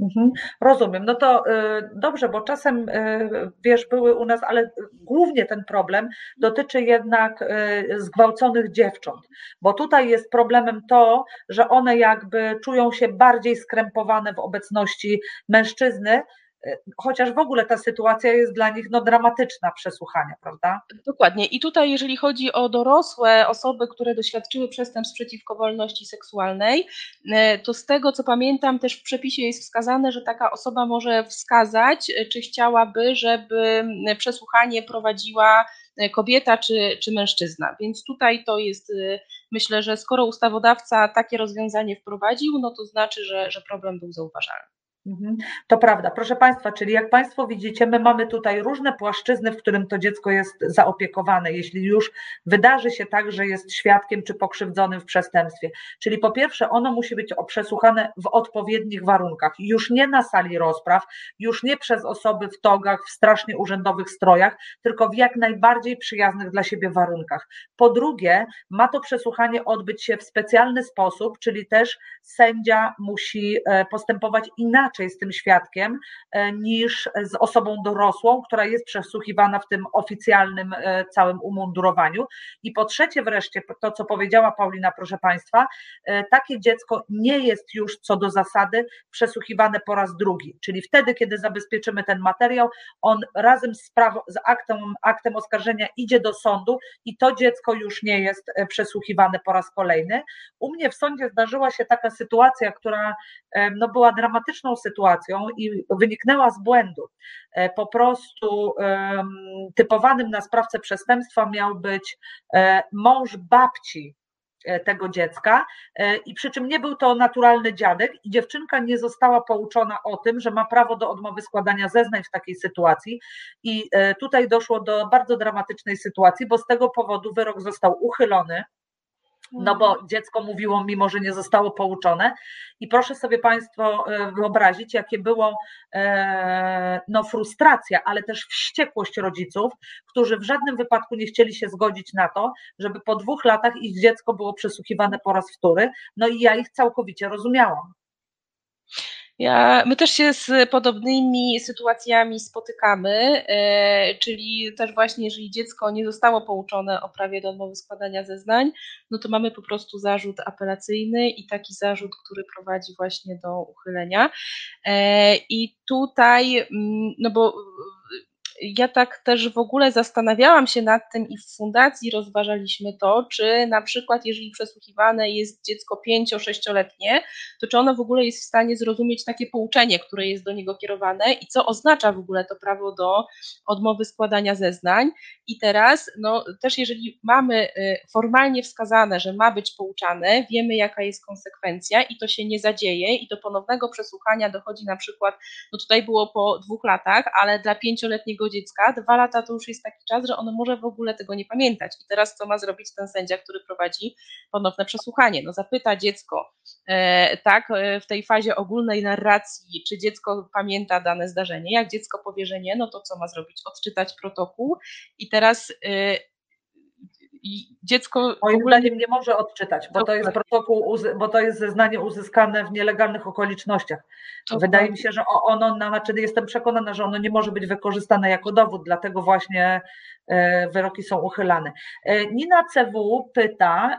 Mhm, rozumiem. No to y, dobrze, bo czasem y, wiesz, były u nas, ale głównie ten problem dotyczy jednak y, zgwałconych dziewcząt, bo tutaj jest problemem to, że one jakby czują się bardziej skrępowane w obecności mężczyzny, chociaż w ogóle ta sytuacja jest dla nich no, dramatyczna przesłuchania, prawda? Dokładnie. I tutaj, jeżeli chodzi o dorosłe osoby, które doświadczyły przestępstw przeciwko wolności seksualnej, e, to z tego co pamiętam, też w przepisie jest wskazane, że taka osoba może wskazać, e, czy chciałaby, żeby przesłuchanie prowadziła kobieta czy, czy mężczyzna. Więc tutaj to jest, myślę, że skoro ustawodawca takie rozwiązanie wprowadził, no to znaczy, że, że problem był zauważalny. Mhm. To prawda. Proszę Państwa, czyli jak Państwo widzicie, my mamy tutaj różne płaszczyzny, w którym to dziecko jest zaopiekowane, jeśli już wydarzy się tak, że jest świadkiem czy pokrzywdzonym w przestępstwie. Czyli po pierwsze, ono musi być przesłuchane w odpowiednich warunkach, już nie na sali rozpraw, już nie przez osoby w togach, w strasznie urzędowych strojach, tylko w jak najbardziej przyjaznych dla siebie warunkach. Po drugie, ma to przesłuchanie odbyć się w specjalny sposób, czyli też sędzia musi e, postępować inaczej inaczej z tym świadkiem e, niż z osobą dorosłą, która jest przesłuchiwana w tym oficjalnym e, całym umundurowaniu. I po trzecie wreszcie, to co powiedziała Paulina, proszę Państwa, e, takie dziecko nie jest już co do zasady przesłuchiwane po raz drugi, czyli wtedy, kiedy zabezpieczymy ten materiał, on razem z, prawo, z aktem, aktem oskarżenia idzie do sądu i to dziecko już nie jest przesłuchiwane po raz kolejny. U mnie w sądzie zdarzyła się taka sytuacja, która no, była dramatyczną sytuacją i wyniknęła z błędu. E, po prostu typowanym na sprawcę przestępstwa miał być e, mąż babci e, tego dziecka i przy czym nie był to naturalny dziadek i dziewczynka nie została pouczona o tym, że ma prawo do odmowy składania zeznań w takiej sytuacji i tutaj doszło do bardzo dramatycznej sytuacji, bo z tego powodu wyrok został uchylony no bo dziecko mówiło, mimo że nie zostało pouczone. I proszę sobie Państwo e, wyobrazić, jakie było e, no, frustracja, ale też wściekłość rodziców, którzy w żadnym wypadku nie chcieli się zgodzić na to, żeby po dwóch latach ich dziecko było przesłuchiwane po raz wtóry. No i ja ich całkowicie rozumiałam. Ja, my też się z podobnymi sytuacjami spotykamy, e, czyli też właśnie, jeżeli dziecko nie zostało pouczone o prawie do odmowy składania zeznań, no to mamy po prostu zarzut apelacyjny i taki zarzut, który prowadzi właśnie do uchylenia. E, I tutaj, mm, no bo ja tak też w ogóle zastanawiałam się nad tym i w fundacji rozważaliśmy to, czy na przykład jeżeli przesłuchiwane jest dziecko 5-6-letnie, to czy ono w ogóle jest w stanie zrozumieć takie pouczenie, które jest do niego kierowane i co oznacza w ogóle to prawo do odmowy składania zeznań. I teraz, no też jeżeli mamy y, formalnie wskazane, że ma być pouczane, wiemy jaka jest konsekwencja i to się nie zadzieje i do ponownego przesłuchania dochodzi na przykład, no tutaj było po dwóch latach, ale dla pięcioletniego dziecka, dwa lata to już jest taki czas, że ono może w ogóle tego nie pamiętać. I teraz co ma zrobić ten sędzia, który prowadzi ponowne przesłuchanie? No zapyta dziecko, e, tak, e, w tej fazie ogólnej narracji, czy dziecko pamięta dane zdarzenie. Jak dziecko powie, że nie, no to co ma zrobić? Odczytać protokół i teraz e, i dziecko. Moim zdaniem nie może odczytać, bo to jest protokół, bo to jest zeznanie uzyskane w nielegalnych okolicznościach. Wydaje mi się, że ono, znaczy jestem przekonana, że ono nie może być wykorzystane jako dowód, dlatego właśnie e, wyroki są uchylane. E, Nina CW pyta,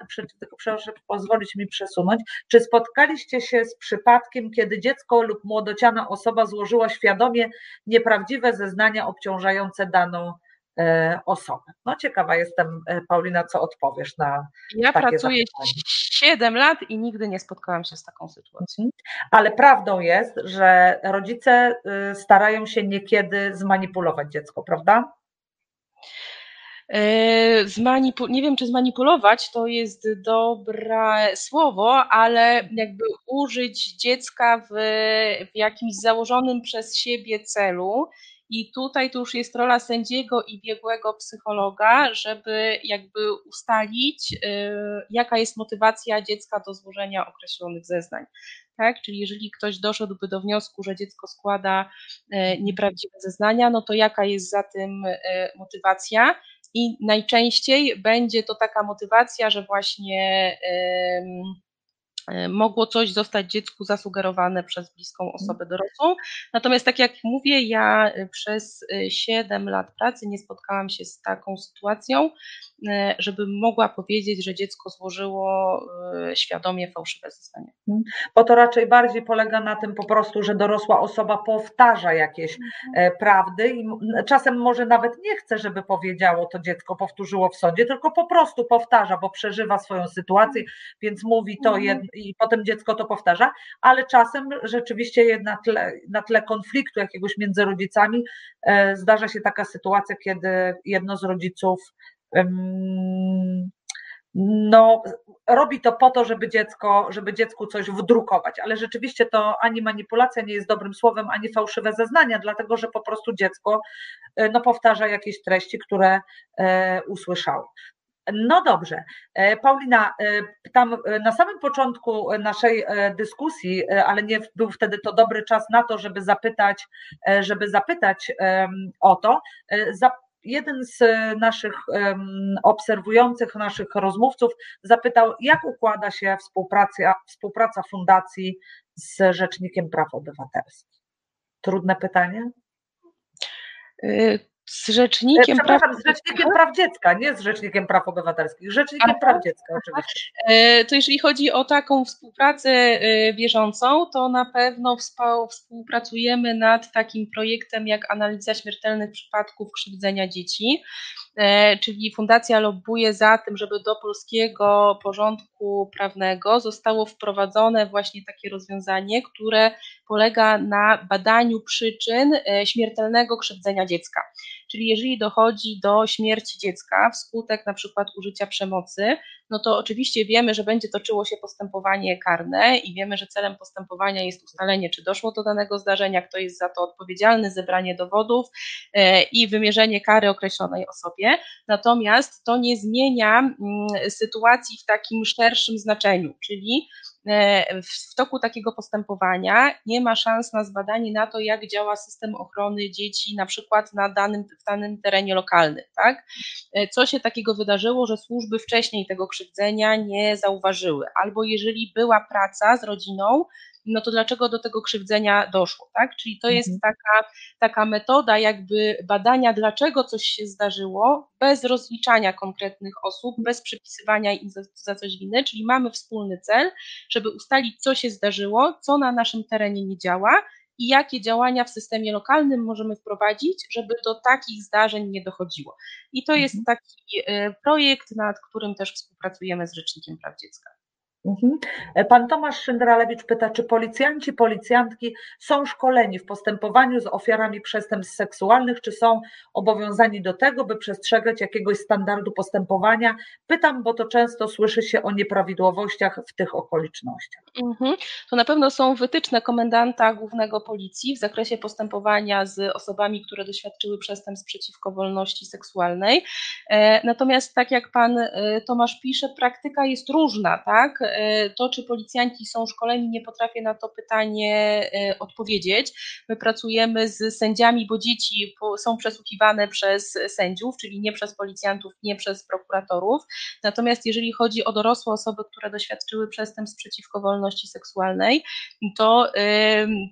proszę pozwolić mi przesunąć, czy spotkaliście się z przypadkiem, kiedy dziecko lub młodociana osoba złożyła świadomie nieprawdziwe zeznania obciążające daną E, osobę. No ciekawa jestem, e, Paulina, co odpowiesz na Ja takie pracuję zapytanie. 7 lat i nigdy nie spotkałam się z taką sytuacją. Mhm. Ale prawdą jest, że rodzice y, starają się niekiedy zmanipulować dziecko, prawda? E, zmanipu- nie wiem, czy zmanipulować to jest dobre słowo, ale jakby użyć dziecka w, w jakimś założonym przez siebie celu i tutaj to już jest rola sędziego i biegłego psychologa, żeby jakby ustalić, y, jaka jest motywacja dziecka do złożenia określonych zeznań. Tak? Czyli jeżeli ktoś doszedłby do wniosku, że dziecko składa y, nieprawdziwe zeznania, no to jaka jest za tym y, motywacja? I najczęściej będzie to taka motywacja, że właśnie mogło coś zostać dziecku zasugerowane przez bliską osobę dorosłą. Natomiast tak jak mówię, ja e, przez 7 e, lat pracy nie spotkałam się z taką sytuacją, żeby mogła powiedzieć, że dziecko złożyło świadomie fałszywe zeznanie. Mhm. Bo to raczej bardziej polega na tym po prostu, że dorosła osoba powtarza jakieś mhm. prawdy i czasem może nawet nie chce, żeby powiedziało to dziecko, powtórzyło w sądzie, tylko po prostu powtarza, bo przeżywa swoją sytuację, więc mówi to i potem dziecko to powtarza, ale czasem rzeczywiście na tle, na tle konfliktu jakiegoś między rodzicami e, zdarza się taka sytuacja, kiedy jedno z rodziców no, robi to po to, żeby dziecko, żeby dziecku coś wdrukować, ale rzeczywiście to ani manipulacja nie jest dobrym słowem, ani fałszywe zeznania, dlatego że po prostu dziecko no, powtarza jakieś treści, które e, usłyszało. No dobrze. E, Paulina, e, tam na samym początku naszej dyskusji, ale nie był wtedy to dobry czas na to, żeby zapytać, żeby zapytać o to jeden z e, naszych obserwujących, naszych rozmówców zapytał, jak układa się współpraca, współpraca fundacji z Rzecznikiem Praw Obywatelskich. Trudne pytanie? Z rzecznikiem praw... z rzecznikiem praw dziecka, nie z rzecznikiem praw obywatelskich, rzecznikiem Aha. praw dziecka oczywiście. E, to jeżeli chodzi o taką współpracę e, bieżącą, to na pewno współpracujemy nad takim projektem jak analiza śmiertelnych przypadków krzywdzenia dzieci. E, czyli fundacja lobbuje za tym, żeby do polskiego porządku prawnego zostało wprowadzone właśnie takie rozwiązanie, które polega na badaniu przyczyn śmiertelnego krzywdzenia dziecka. Czyli jeżeli dochodzi do śmierci dziecka wskutek na przykład użycia przemocy, no to oczywiście wiemy, że będzie toczyło się postępowanie karne i wiemy, że celem postępowania jest ustalenie, czy doszło do danego zdarzenia, kto jest za to odpowiedzialny, zebranie dowodów e, i wymierzenie kary określonej osobie. Natomiast to nie zmienia mm, sytuacji w takim szerszym znaczeniu, czyli w toku takiego postępowania nie ma szans na zbadanie na to, jak działa system ochrony dzieci, na przykład na danym, w danym terenie lokalnym. Tak? E, co się takiego wydarzyło, że służby wcześniej tego krzywdzenia nie zauważyły, albo jeżeli była praca z rodziną, no to dlaczego do tego krzywdzenia doszło, tak? Czyli to jest mhm. taka, taka metoda jakby badania, dlaczego coś się zdarzyło, bez rozliczania konkretnych osób, bez przypisywania im za, za coś winy, czyli mamy wspólny cel, żeby ustalić, co się zdarzyło, co na naszym terenie nie działa i jakie działania w systemie lokalnym możemy wprowadzić, żeby do takich zdarzeń nie dochodziło. I to jest mhm. taki e, projekt, nad którym też współpracujemy z Rzecznikiem Praw Dziecka. Mhm. E, pan Tomasz Szyndralewicz pyta, czy policjanci, policjantki są szkoleni w postępowaniu z ofiarami przestępstw seksualnych, czy są obowiązani do tego, by przestrzegać jakiegoś standardu postępowania? Pytam, bo to często słyszy się o nieprawidłowościach w tych okolicznościach. Mhm. To na pewno są wytyczne komendanta głównego policji w zakresie postępowania z osobami, które doświadczyły przestępstw przeciwko wolności seksualnej. E, natomiast tak jak pan e, Tomasz pisze, praktyka jest różna, tak? E, to, czy policjanci są szkoleni, nie potrafię na to pytanie e, odpowiedzieć. My pracujemy z sędziami, bo dzieci są przesłuchiwane przez sędziów, czyli nie przez policjantów, nie przez prokuratorów. Natomiast jeżeli chodzi o dorosłe osoby, które doświadczyły przestępstw przeciwko wolności seksualnej, to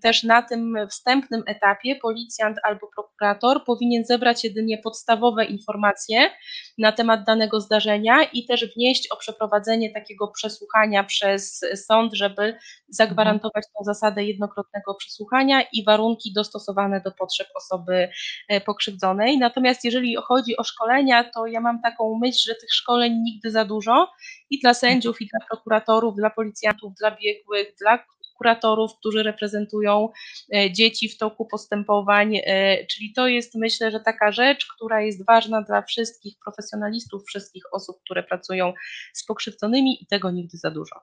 też na tym wstępnym etapie policjant albo prokurator powinien zebrać jedynie podstawowe informacje na temat danego zdarzenia i też wnieść o przeprowadzenie takiego przesłuchania przesłuchania przez sąd, żeby zagwarantować tą zasadę jednokrotnego przesłuchania i warunki dostosowane do potrzeb osoby e, pokrzywdzonej. Natomiast jeżeli chodzi o szkolenia, to ja mam taką myśl, że tych szkoleń nigdy za dużo i dla sędziów, i dla prokuratorów, dla policjantów, dla biegłych, dla kuratorów, którzy reprezentują e, dzieci w toku postępowań, e, czyli to jest myślę, że taka rzecz, która jest ważna dla wszystkich profesjonalistów, wszystkich osób, które pracują z pokrzywdzonymi i tego nigdy za dużo.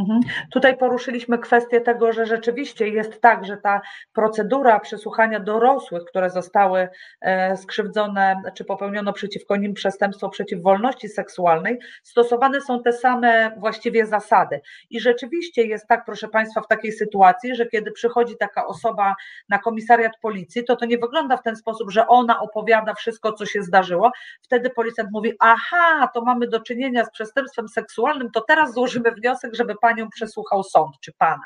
Mhm. Tutaj poruszyliśmy kwestię tego, że rzeczywiście jest tak, że ta procedura przesłuchania dorosłych, które zostały e, skrzywdzone, czy popełniono przeciwko nim przestępstwo przeciw wolności seksualnej, stosowane są te same właściwie zasady. I rzeczywiście jest tak, proszę Państwa, w takiej sytuacji, że kiedy przychodzi taka osoba na komisariat policji, to to nie wygląda w ten sposób, że ona opowiada wszystko, co się zdarzyło. Wtedy policjant mówi: Aha, to mamy do czynienia z przestępstwem seksualnym, to teraz złożymy wniosek, żeby pani panią przesłuchał sąd czy pana.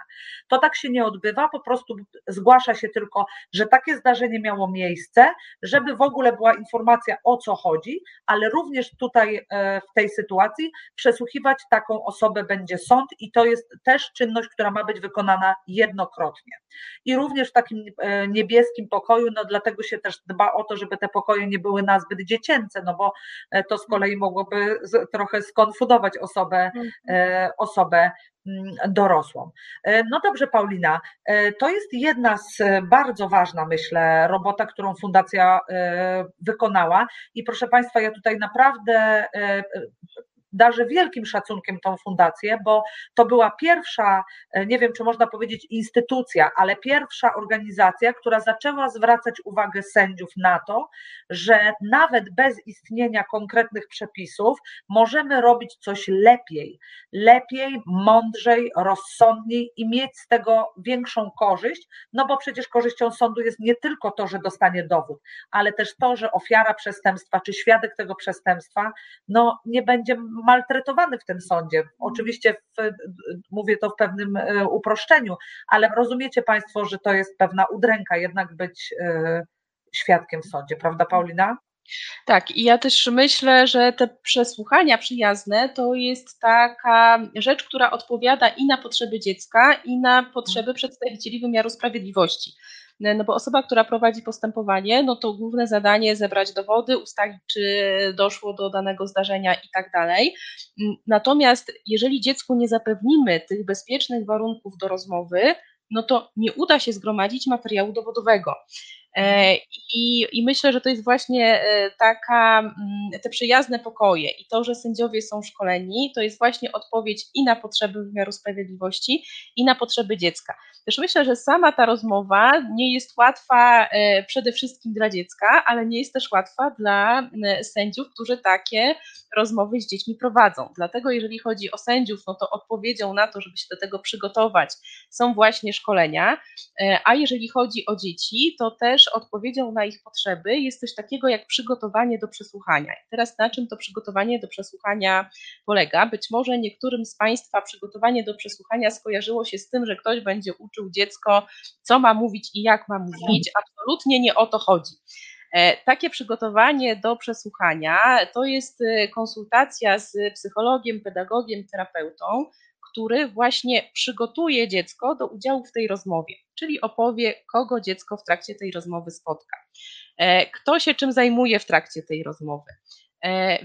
To tak się nie odbywa, po prostu zgłasza się tylko, że takie zdarzenie miało miejsce, żeby w ogóle była informacja o co chodzi, ale również tutaj e, w tej sytuacji przesłuchiwać taką osobę będzie sąd i to jest też czynność, która ma być wykonana jednokrotnie. I również w takim e, niebieskim pokoju, no dlatego się też dba o to, żeby te pokoje nie były nazbyt dziecięce, no bo e, to z kolei mogłoby trochę skonfudować osobę, mhm. osobę dorosłą. E, no dobrze, Paulina, e, to jest jedna z e, bardzo ważna, myślę, robota, którą Fundacja wykonała. I proszę Państwa, ja tutaj naprawdę darzę wielkim szacunkiem tą fundację, bo to była pierwsza, nie wiem czy można powiedzieć instytucja, ale pierwsza organizacja, która zaczęła zwracać uwagę sędziów na to, że nawet bez istnienia konkretnych przepisów możemy robić coś lepiej, lepiej, mądrzej, rozsądniej i mieć z tego większą korzyść, no bo przecież korzyścią sądu jest nie tylko to, że dostanie dowód, ale też to, że ofiara przestępstwa czy świadek tego przestępstwa no, nie będzie maltretowany w tym sądzie. Oczywiście w, mówię to w pewnym e, uproszczeniu, ale rozumiecie Państwo, że to jest pewna udręka jednak być e, świadkiem w sądzie, prawda Paulina? Tak, i ja też myślę, że te przesłuchania przyjazne to jest taka rzecz, która odpowiada i na potrzeby dziecka, i na potrzeby przedstawicieli wymiaru sprawiedliwości. No bo osoba, która prowadzi postępowanie, no to główne zadanie zebrać dowody, ustalić, czy doszło do danego zdarzenia i tak dalej. Natomiast jeżeli dziecku nie zapewnimy tych bezpiecznych warunków do rozmowy, no to nie uda się zgromadzić materiału dowodowego. E, I, I, myślę, że to jest właśnie e, taka, mm, te przyjazne pokoje i to, że sędziowie są szkoleni, to jest właśnie odpowiedź i na potrzeby wymiaru sprawiedliwości, i na potrzeby dziecka. Też myślę, że sama ta rozmowa nie jest łatwa e, przede wszystkim dla dziecka, ale nie jest też łatwa dla sędziów, którzy takie rozmowy z dziećmi prowadzą. Dlatego, jeżeli chodzi o sędziów, no to odpowiedzią na to, żeby się do tego przygotować, są właśnie szkolenia, a jeżeli chodzi o dzieci, to też też odpowiedzią na ich potrzeby jest coś takiego jak przygotowanie do przesłuchania. I teraz na czym to przygotowanie do przesłuchania polega? Być może niektórym z Państwa przygotowanie do przesłuchania skojarzyło się z tym, że ktoś będzie uczył dziecko, co ma mówić i jak ma mówić. Absolutnie nie o to chodzi. E, takie przygotowanie do przesłuchania to jest e, konsultacja z psychologiem, pedagogiem, terapeutą, który właśnie przygotuje dziecko do udziału w tej rozmowie, czyli opowie, kogo dziecko w trakcie tej rozmowy spotka, e, kto się czym zajmuje w trakcie tej rozmowy,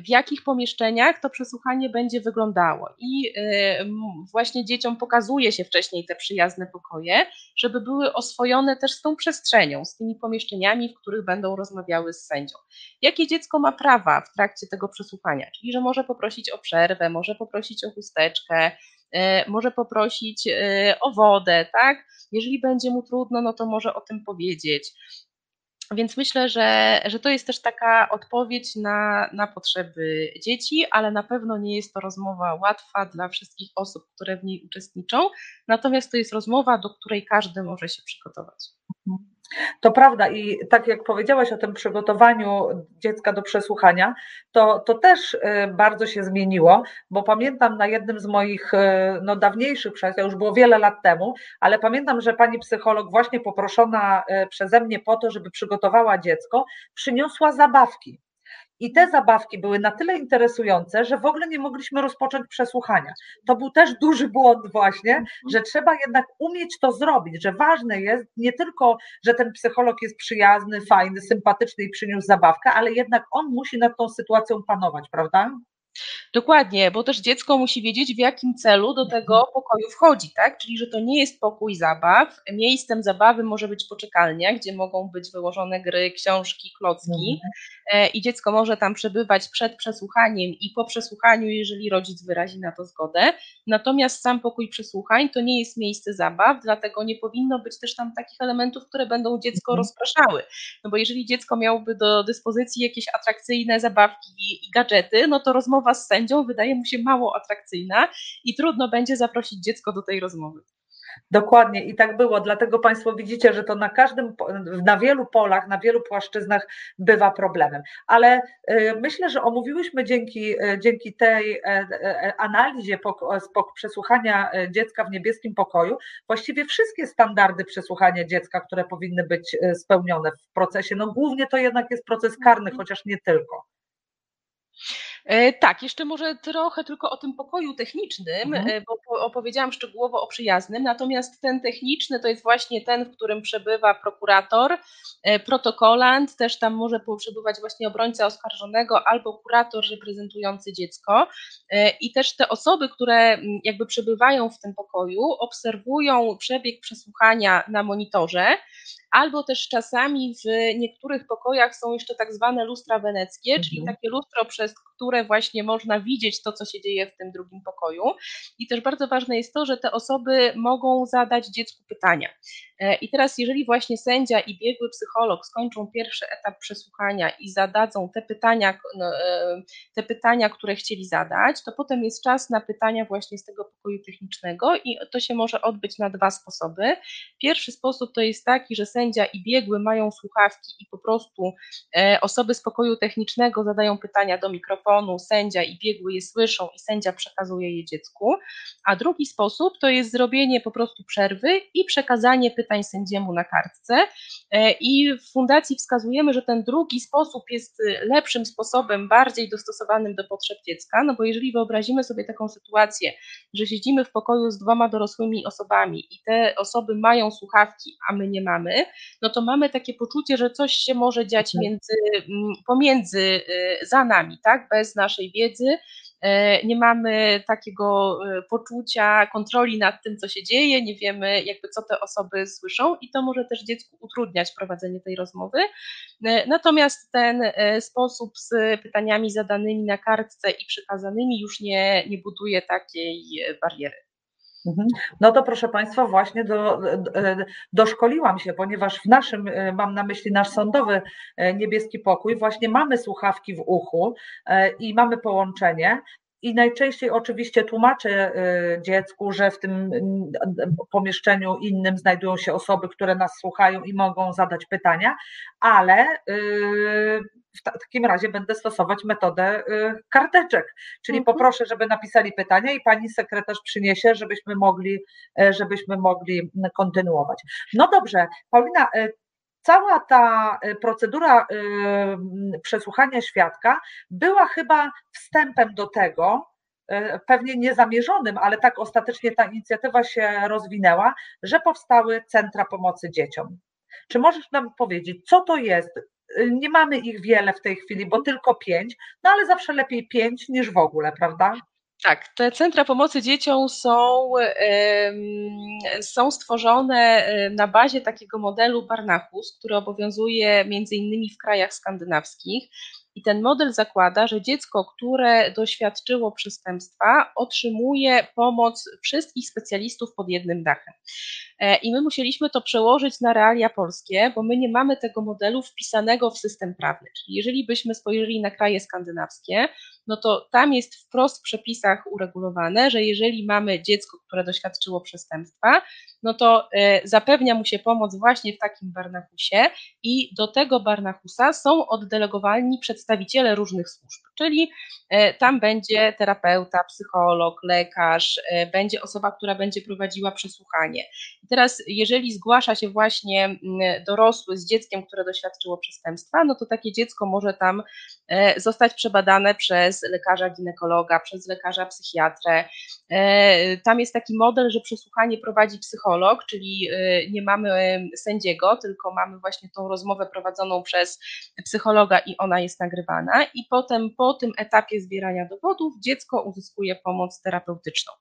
w jakich pomieszczeniach to przesłuchanie będzie wyglądało. I e, właśnie dzieciom pokazuje się wcześniej te przyjazne pokoje, żeby były oswojone też z tą przestrzenią, z tymi pomieszczeniami, w których będą rozmawiały z sędzią. Jakie dziecko ma prawa w trakcie tego przesłuchania? Czyli, że może poprosić o przerwę, może poprosić o chusteczkę, E, może poprosić e, o wodę, tak? Jeżeli będzie mu trudno, no to może o tym powiedzieć. Więc myślę, że, że to jest też taka odpowiedź na, na potrzeby dzieci, ale na pewno nie jest to rozmowa łatwa dla wszystkich osób, które w niej uczestniczą. Natomiast to jest rozmowa, do której każdy może się przygotować. To prawda i tak jak powiedziałaś o tym przygotowaniu dziecka do przesłuchania, to, to też y, bardzo się zmieniło, bo pamiętam na jednym z moich y, no, dawniejszych przesłuchań, już było wiele lat temu, ale pamiętam, że pani psycholog właśnie poproszona y, przeze mnie po to, żeby przygotowała dziecko, przyniosła zabawki. I te zabawki były na tyle interesujące, że w ogóle nie mogliśmy rozpocząć przesłuchania. To był też duży błąd, właśnie, mhm. że trzeba jednak umieć to zrobić, że ważne jest nie tylko, że ten psycholog jest przyjazny, fajny, sympatyczny i przyniósł zabawkę, ale jednak on musi nad tą sytuacją panować, prawda? Dokładnie, bo też dziecko musi wiedzieć, w jakim celu do tego mhm. pokoju wchodzi, tak? Czyli, że to nie jest pokój zabaw. Miejscem zabawy może być poczekalnia, gdzie mogą być wyłożone gry, książki, klocki mhm. i dziecko może tam przebywać przed przesłuchaniem i po przesłuchaniu, jeżeli rodzic wyrazi na to zgodę. Natomiast sam pokój przesłuchań to nie jest miejsce zabaw, dlatego nie powinno być też tam takich elementów, które będą dziecko mhm. rozpraszały. No bo jeżeli dziecko miałoby do dyspozycji jakieś atrakcyjne zabawki i gadżety, no to rozmowa rozmowa z sędzią wydaje mu się mało atrakcyjna i trudno będzie zaprosić dziecko do tej rozmowy. Dokładnie i tak było, dlatego Państwo widzicie, że to na każdym, na wielu polach, na wielu płaszczyznach bywa problemem. Ale y, myślę, że omówiłyśmy dzięki, y, dzięki tej e, e, analizie przesłuchania e, dziecka w niebieskim pokoju właściwie wszystkie standardy przesłuchania dziecka, które powinny być spełnione w procesie. No głównie to jednak jest proces karny, chociaż nie tylko. E, tak, jeszcze może trochę tylko o tym pokoju technicznym, mhm. E, bo opowiedziałam szczegółowo o przyjaznym, natomiast ten techniczny to jest właśnie ten, w którym przebywa prokurator, e, protokolant, też tam może przebywać właśnie obrońca oskarżonego albo kurator reprezentujący dziecko i też te osoby, które jakby przebywają w tym pokoju, obserwują przebieg przesłuchania na monitorze, albo też czasami w niektórych pokojach są jeszcze tak zwane lustra weneckie, mhm. czyli takie lustro, przez które właśnie można widzieć to, co się dzieje w tym drugim pokoju. I też bardzo ważne jest to, że te osoby mogą zadać dziecku pytania. E, I teraz, jeżeli właśnie sędzia i biegły psycholog skończą pierwszy etap przesłuchania i zadadzą te pytania, no, e, te pytania, które chcieli zadać, to potem jest czas na pytania właśnie z tego pokoju technicznego i to się może odbyć na dwa sposoby. Pierwszy sposób to jest taki, że sędzia i biegły mają słuchawki i po prostu e, osoby z pokoju technicznego zadają pytania do mikrofonu, sędzia i biegły je słyszą i sędzia przekazuje je dziecku. A drugi sposób to jest zrobienie po prostu przerwy i przekazanie pytań sędziemu na kartce. E, I w fundacji wskazujemy, że ten drugi sposób jest y, lepszym sposobem, bardziej dostosowanym do potrzeb dziecka, no bo jeżeli wyobrazimy sobie taką sytuację, że siedzimy w pokoju z dwoma dorosłymi osobami i te osoby mają słuchawki, a my nie mamy, no to mamy takie poczucie, że coś się może dziać mhm. między, pomiędzy y, za nami, tak, bez naszej wiedzy E, nie mamy takiego e, poczucia kontroli nad tym, co się dzieje, nie wiemy jakby co te osoby słyszą i to może też dziecku utrudniać prowadzenie tej rozmowy. E, natomiast ten sposób z pytaniami zadanymi na kartce i przekazanymi już nie, nie buduje takiej bariery. Mhm. No to proszę Państwa, właśnie do, doszkoliłam się, ponieważ w naszym, mam na myśli nasz sądowy niebieski pokój, właśnie mamy słuchawki w uchu i mamy połączenie. I najczęściej oczywiście tłumaczę dziecku, że w tym pomieszczeniu innym znajdują się osoby, które nas słuchają i mogą zadać pytania, ale w takim razie będę stosować metodę y, karteczek, czyli mhm. poproszę, żeby napisali pytania i pani sekretarz przyniesie, żebyśmy mogli, żebyśmy mogli kontynuować. No dobrze, Paulina, cała ta e, procedura przesłuchania świadka była chyba wstępem do tego, pewnie niezamierzonym, ale tak ostatecznie ta inicjatywa się rozwinęła, że powstały centra pomocy dzieciom. Czy możesz nam powiedzieć, co to jest, nie mamy ich wiele w tej chwili, bo tylko pięć, no ale zawsze lepiej pięć niż w ogóle, prawda? Tak, te centra pomocy dzieciom są, są stworzone na bazie takiego modelu Barnachus, który obowiązuje między innymi w krajach skandynawskich. I ten model zakłada, że dziecko, które doświadczyło przestępstwa, otrzymuje pomoc wszystkich specjalistów pod jednym dachem. E, I my musieliśmy to przełożyć na realia polskie, bo my nie mamy tego modelu wpisanego w system prawny. Czyli jeżeli byśmy spojrzeli na kraje skandynawskie, no to tam jest wprost w przepisach uregulowane, że jeżeli mamy dziecko, które doświadczyło przestępstwa, no to e, zapewnia mu się pomoc właśnie w takim barnachusie i do tego barnachusa są oddelegowani przedstawiciele różnych służb, czyli e, tam będzie terapeuta, psycholog, lekarz, będzie osoba, która będzie prowadziła przesłuchanie. Teraz, jeżeli zgłasza się właśnie mm, dorosły z dzieckiem, które doświadczyło przestępstwa, no to takie dziecko może tam e, zostać przebadane przez lekarza ginekologa, przez lekarza psychiatrę. E, tam jest taki model, że przesłuchanie prowadzi psycholog, czyli e, nie mamy sędziego, tylko mamy właśnie tą rozmowę prowadzoną przez psychologa i ona jest nagrywana. I potem po tym etapie zbierania dowodów dziecko uzyskuje pomoc terapeutyczną.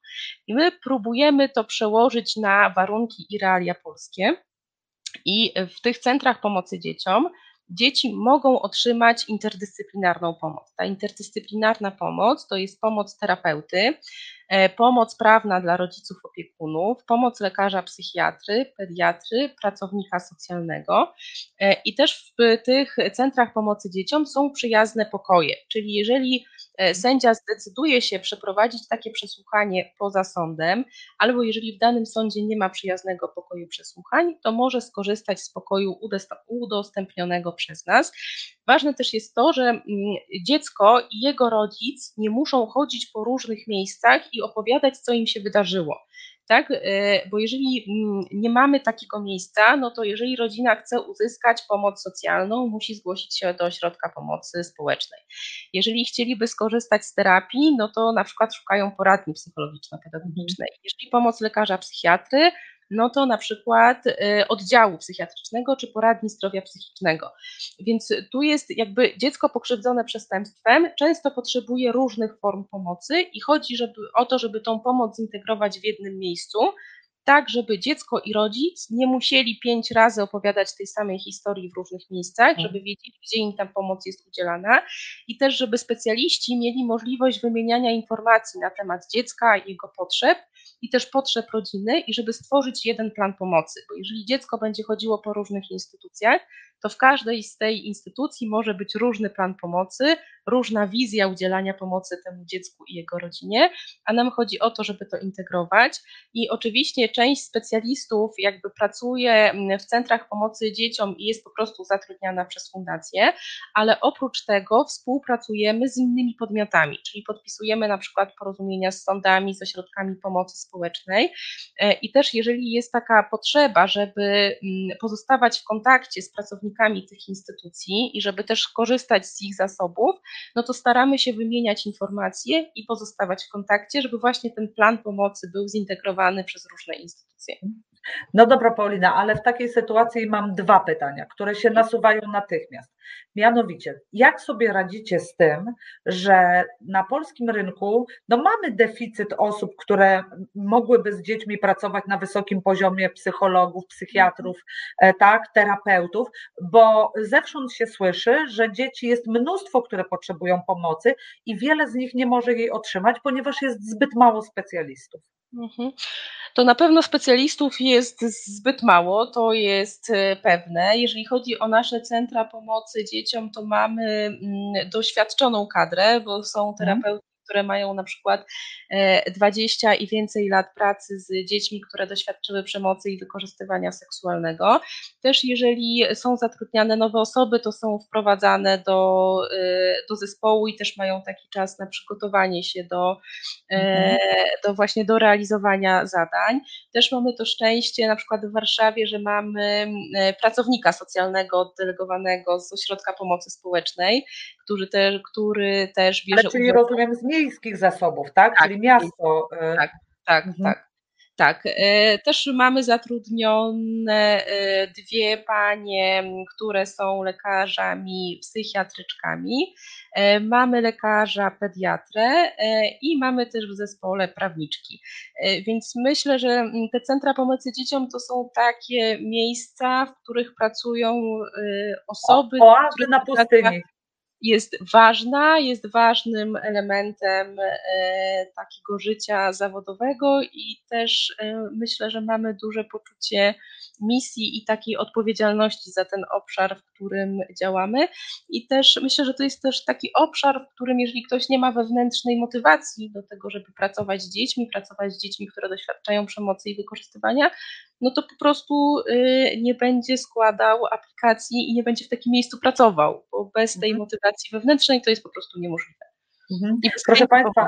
I my próbujemy to przełożyć na warunki warunki i realia polskie. I w tych centrach pomocy dzieciom dzieci mogą otrzymać interdyscyplinarną pomoc. Ta interdyscyplinarna pomoc to jest pomoc terapeuty, e, pomoc prawna dla rodziców opiekunów, pomoc lekarza psychiatry, pediatry, pracownika socjalnego. E, I też w tych centrach pomocy dzieciom są przyjazne pokoje, czyli jeżeli sędzia zdecyduje się przeprowadzić takie przesłuchanie poza sądem, albo jeżeli w danym sądzie nie ma przyjaznego pokoju przesłuchań, to może skorzystać z pokoju udostępnionego przez nas. Ważne też jest to, że mm, dziecko i jego rodzic nie muszą chodzić po różnych miejscach i opowiadać, co im się wydarzyło tak? E, bo jeżeli mm, nie mamy takiego miejsca, no to jeżeli rodzina chce uzyskać pomoc socjalną, musi zgłosić się do ośrodka pomocy społecznej. Jeżeli chcieliby skorzystać z terapii, no to na przykład szukają poradni psychologiczno-pedagogicznej. Jeżeli pomoc lekarza psychiatry, no to na przykład y, oddziału psychiatrycznego czy poradni zdrowia psychicznego. Więc tu jest jakby dziecko pokrzywdzone przestępstwem, często potrzebuje różnych form pomocy i chodzi żeby, o to, żeby tą pomoc zintegrować w jednym miejscu, tak żeby dziecko i rodzic nie musieli pięć razy opowiadać tej samej historii w różnych miejscach, Mhm. żeby wiedzieli, gdzie im ta pomoc jest udzielana i też, żeby specjaliści mieli możliwość wymieniania informacji na temat dziecka i jego potrzeb i też potrzeb rodziny i żeby stworzyć jeden plan pomocy, bo jeżeli dziecko będzie chodziło po różnych instytucjach, to w każdej z tej instytucji może być różny plan pomocy, różna wizja udzielania pomocy temu dziecku i jego rodzinie, a nam chodzi o to, żeby to integrować. I oczywiście część specjalistów jakby pracuje w centrach pomocy dzieciom i jest po prostu zatrudniana przez fundację, ale oprócz tego współpracujemy z innymi podmiotami, czyli podpisujemy na przykład porozumienia z sądami, z ośrodkami pomocy społecznej. E, I też jeżeli jest taka potrzeba, żeby pozostawać w kontakcie z pracownikami, pracownikami tych instytucji i żeby też korzystać z ich zasobów, no to staramy się wymieniać informacje i pozostawać w kontakcie, żeby właśnie ten plan pomocy był zintegrowany przez różne instytucje. No dobra, Paulina, ale w takiej sytuacji mam dwa pytania, które się nasuwają natychmiast. Mianowicie, jak sobie radzicie z tym, że na polskim rynku no mamy deficyt osób, które mogłyby z dziećmi pracować na wysokim poziomie psychologów, psychiatrów, e, tak, terapeutów, bo zewsząd się słyszy, że dzieci jest mnóstwo, które potrzebują pomocy i wiele z nich nie może jej otrzymać, ponieważ jest zbyt mało specjalistów. Mhm to na pewno specjalistów jest zbyt mało, to jest e, pewne. Jeżeli chodzi o nasze centra pomocy dzieciom, to mamy mm, doświadczoną kadrę, bo są mhm. terapeuci które mają na przykład 20 e, i więcej lat pracy z dziećmi, które doświadczyły przemocy i wykorzystywania seksualnego. Też jeżeli są zatrudniane nowe osoby, to są wprowadzane do, e, do zespołu i też mają taki czas na przygotowanie się do, e, mhm. do właśnie do realizowania zadań. Też mamy to szczęście na przykład w Warszawie, że mamy pracownika socjalnego oddelegowanego z Ośrodka Pomocy Społecznej, który, te, który też bierze Ale czyli udział... rozumiem z miejskich zasobów, tak? tak czyli miasto. E, tak, tak, mhm. tak. Tak, e, też mamy zatrudnione e, dwie panie, które są lekarzami psychiatryczkami. Mamy lekarza pediatrę i mamy też w zespole prawniczki. Więc myślę, że te centra pomocy dzieciom to są takie miejsca, w których pracują osoby. O, oazy na pustyni jest ważna, jest ważnym elementem e, takiego życia zawodowego i też e, myślę, że mamy duże poczucie misji i takiej odpowiedzialności za ten obszar, w którym działamy. I też myślę, że to jest też taki obszar, w którym jeżeli ktoś nie ma wewnętrznej motywacji do tego, żeby pracować z dziećmi, pracować z dziećmi, które doświadczają przemocy i wykorzystywania, no to po prostu y, nie będzie składał aplikacji i nie będzie w takim miejscu pracował, bo bez tej mhm. motywacji wewnętrznej to jest po prostu niemożliwe. Mhm. Proszę Państwa,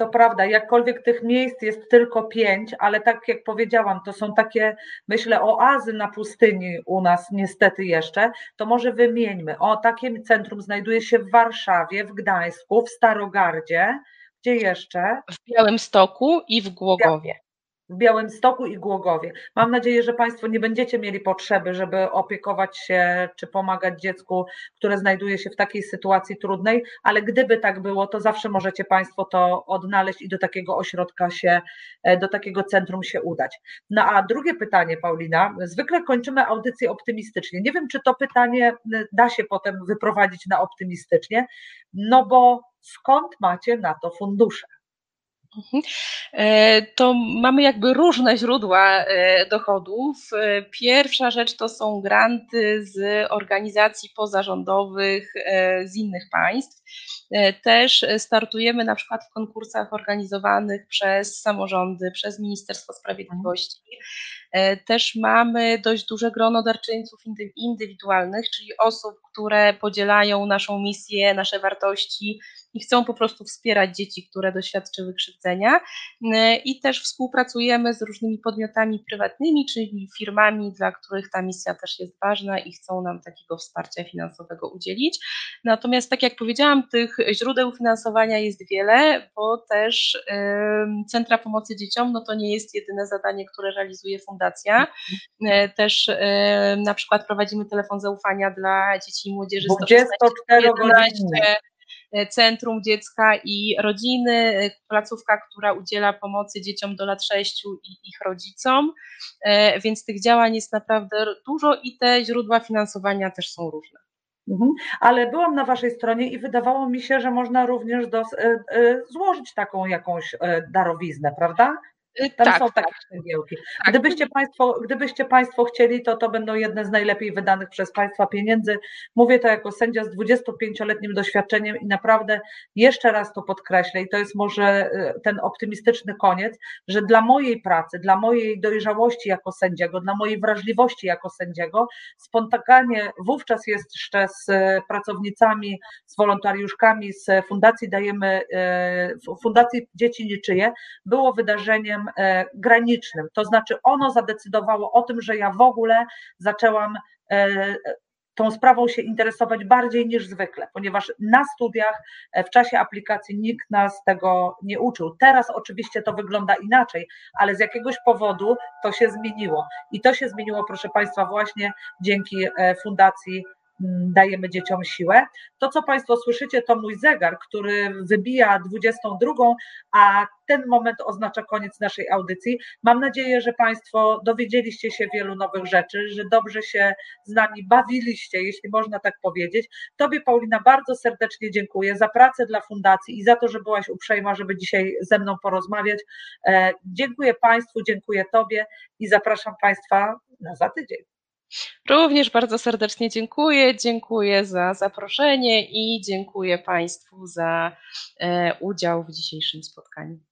to prawda, jakkolwiek tych miejsc jest tylko pięć, ale tak jak powiedziałam, to są takie, myślę, oazy na pustyni u nas niestety jeszcze, to może wymieńmy. O, takie centrum znajduje się w Warszawie, w Gdańsku, w Starogardzie, gdzie jeszcze? W Białymstoku i w Głogowie w Białymstoku i Głogowie. Mam nadzieję, że Państwo nie będziecie mieli potrzeby, żeby opiekować się czy pomagać dziecku, które znajduje się w takiej sytuacji trudnej, ale gdyby tak było, to zawsze możecie Państwo to odnaleźć i do takiego ośrodka się, e, do takiego centrum się udać. No a drugie pytanie, Paulina, zwykle kończymy audycję optymistycznie. Nie wiem, czy to pytanie da się potem wyprowadzić na optymistycznie, no bo skąd macie na to fundusze? Mhm. E, to mamy jakby różne źródła e, dochodów. E, pierwsza rzecz to są granty z organizacji pozarządowych z innych państw. Też startujemy na przykład w konkursach organizowanych przez samorządy, przez Ministerstwo Sprawiedliwości. Też mamy dość duże grono darczyńców indywidualnych, czyli osób, które podzielają naszą misję, nasze wartości i chcą po prostu wspierać dzieci, które doświadczyły krzywdzenia. E, I też współpracujemy z różnymi podmiotami prywatnymi, czyli firmami, dla których ta misja też jest ważna i chcą nam takiego wsparcia finansowego udzielić. Natomiast, tak jak powiedziałam, tych źródeł finansowania jest wiele, bo też Centra Pomocy Dzieciom no to nie jest jedyne zadanie, które realizuje Fundacja. E, też na przykład prowadzimy telefon zaufania dla dzieci i młodzieży 24 godziny Centrum Dziecka i Rodziny, placówka, która udziela pomocy dzieciom do lat 6 i ich rodzicom, więc tych działań jest naprawdę dużo i te źródła finansowania też są różne. Mhm. Ale byłam na Waszej stronie i wydawało mi się, że można również do, złożyć taką jakąś darowiznę, prawda? Y, Tam tak, są tak. takie cegiełki. Tak. Gdybyście państwo, gdybyście państwo chcieli, to to będą jedne z najlepiej wydanych przez Państwa pieniędzy. Mówię to jako sędzia z 25-letnim doświadczeniem i naprawdę jeszcze raz to podkreślę i to jest może y, ten optymistyczny koniec, że dla mojej pracy, dla mojej dojrzałości jako sędziego, dla mojej wrażliwości jako sędziego, spotkanie wówczas jest jeszcze z pracownicami, z wolontariuszkami z Fundacji Dajemy, y, Fundacji Dzieci Niczyje było wydarzeniem E, granicznym. To znaczy, ono zadecydowało o tym, że ja w ogóle zaczęłam e, tą sprawą się interesować bardziej niż zwykle, ponieważ na studiach e, w czasie aplikacji nikt nas tego nie uczył. Teraz oczywiście to wygląda inaczej, ale z jakiegoś powodu to się zmieniło. I to się zmieniło, proszę Państwa, właśnie dzięki Fundacji dajemy dzieciom siłę. To, co Państwo słyszycie, to mój zegar, który wybija 22, a ten moment oznacza koniec naszej audycji. Mam nadzieję, że Państwo dowiedzieliście się wielu nowych rzeczy, że dobrze się z nami bawiliście, jeśli można tak powiedzieć. Tobie, Paulina, bardzo serdecznie dziękuję za pracę dla Fundacji i za to, że byłaś uprzejma, żeby dzisiaj ze mną porozmawiać. E, dziękuję Państwu, dziękuję Tobie i zapraszam Państwa na za tydzień. Również bardzo serdecznie dziękuję. Dziękuję za zaproszenie i dziękuję Państwu za e, udział w dzisiejszym spotkaniu.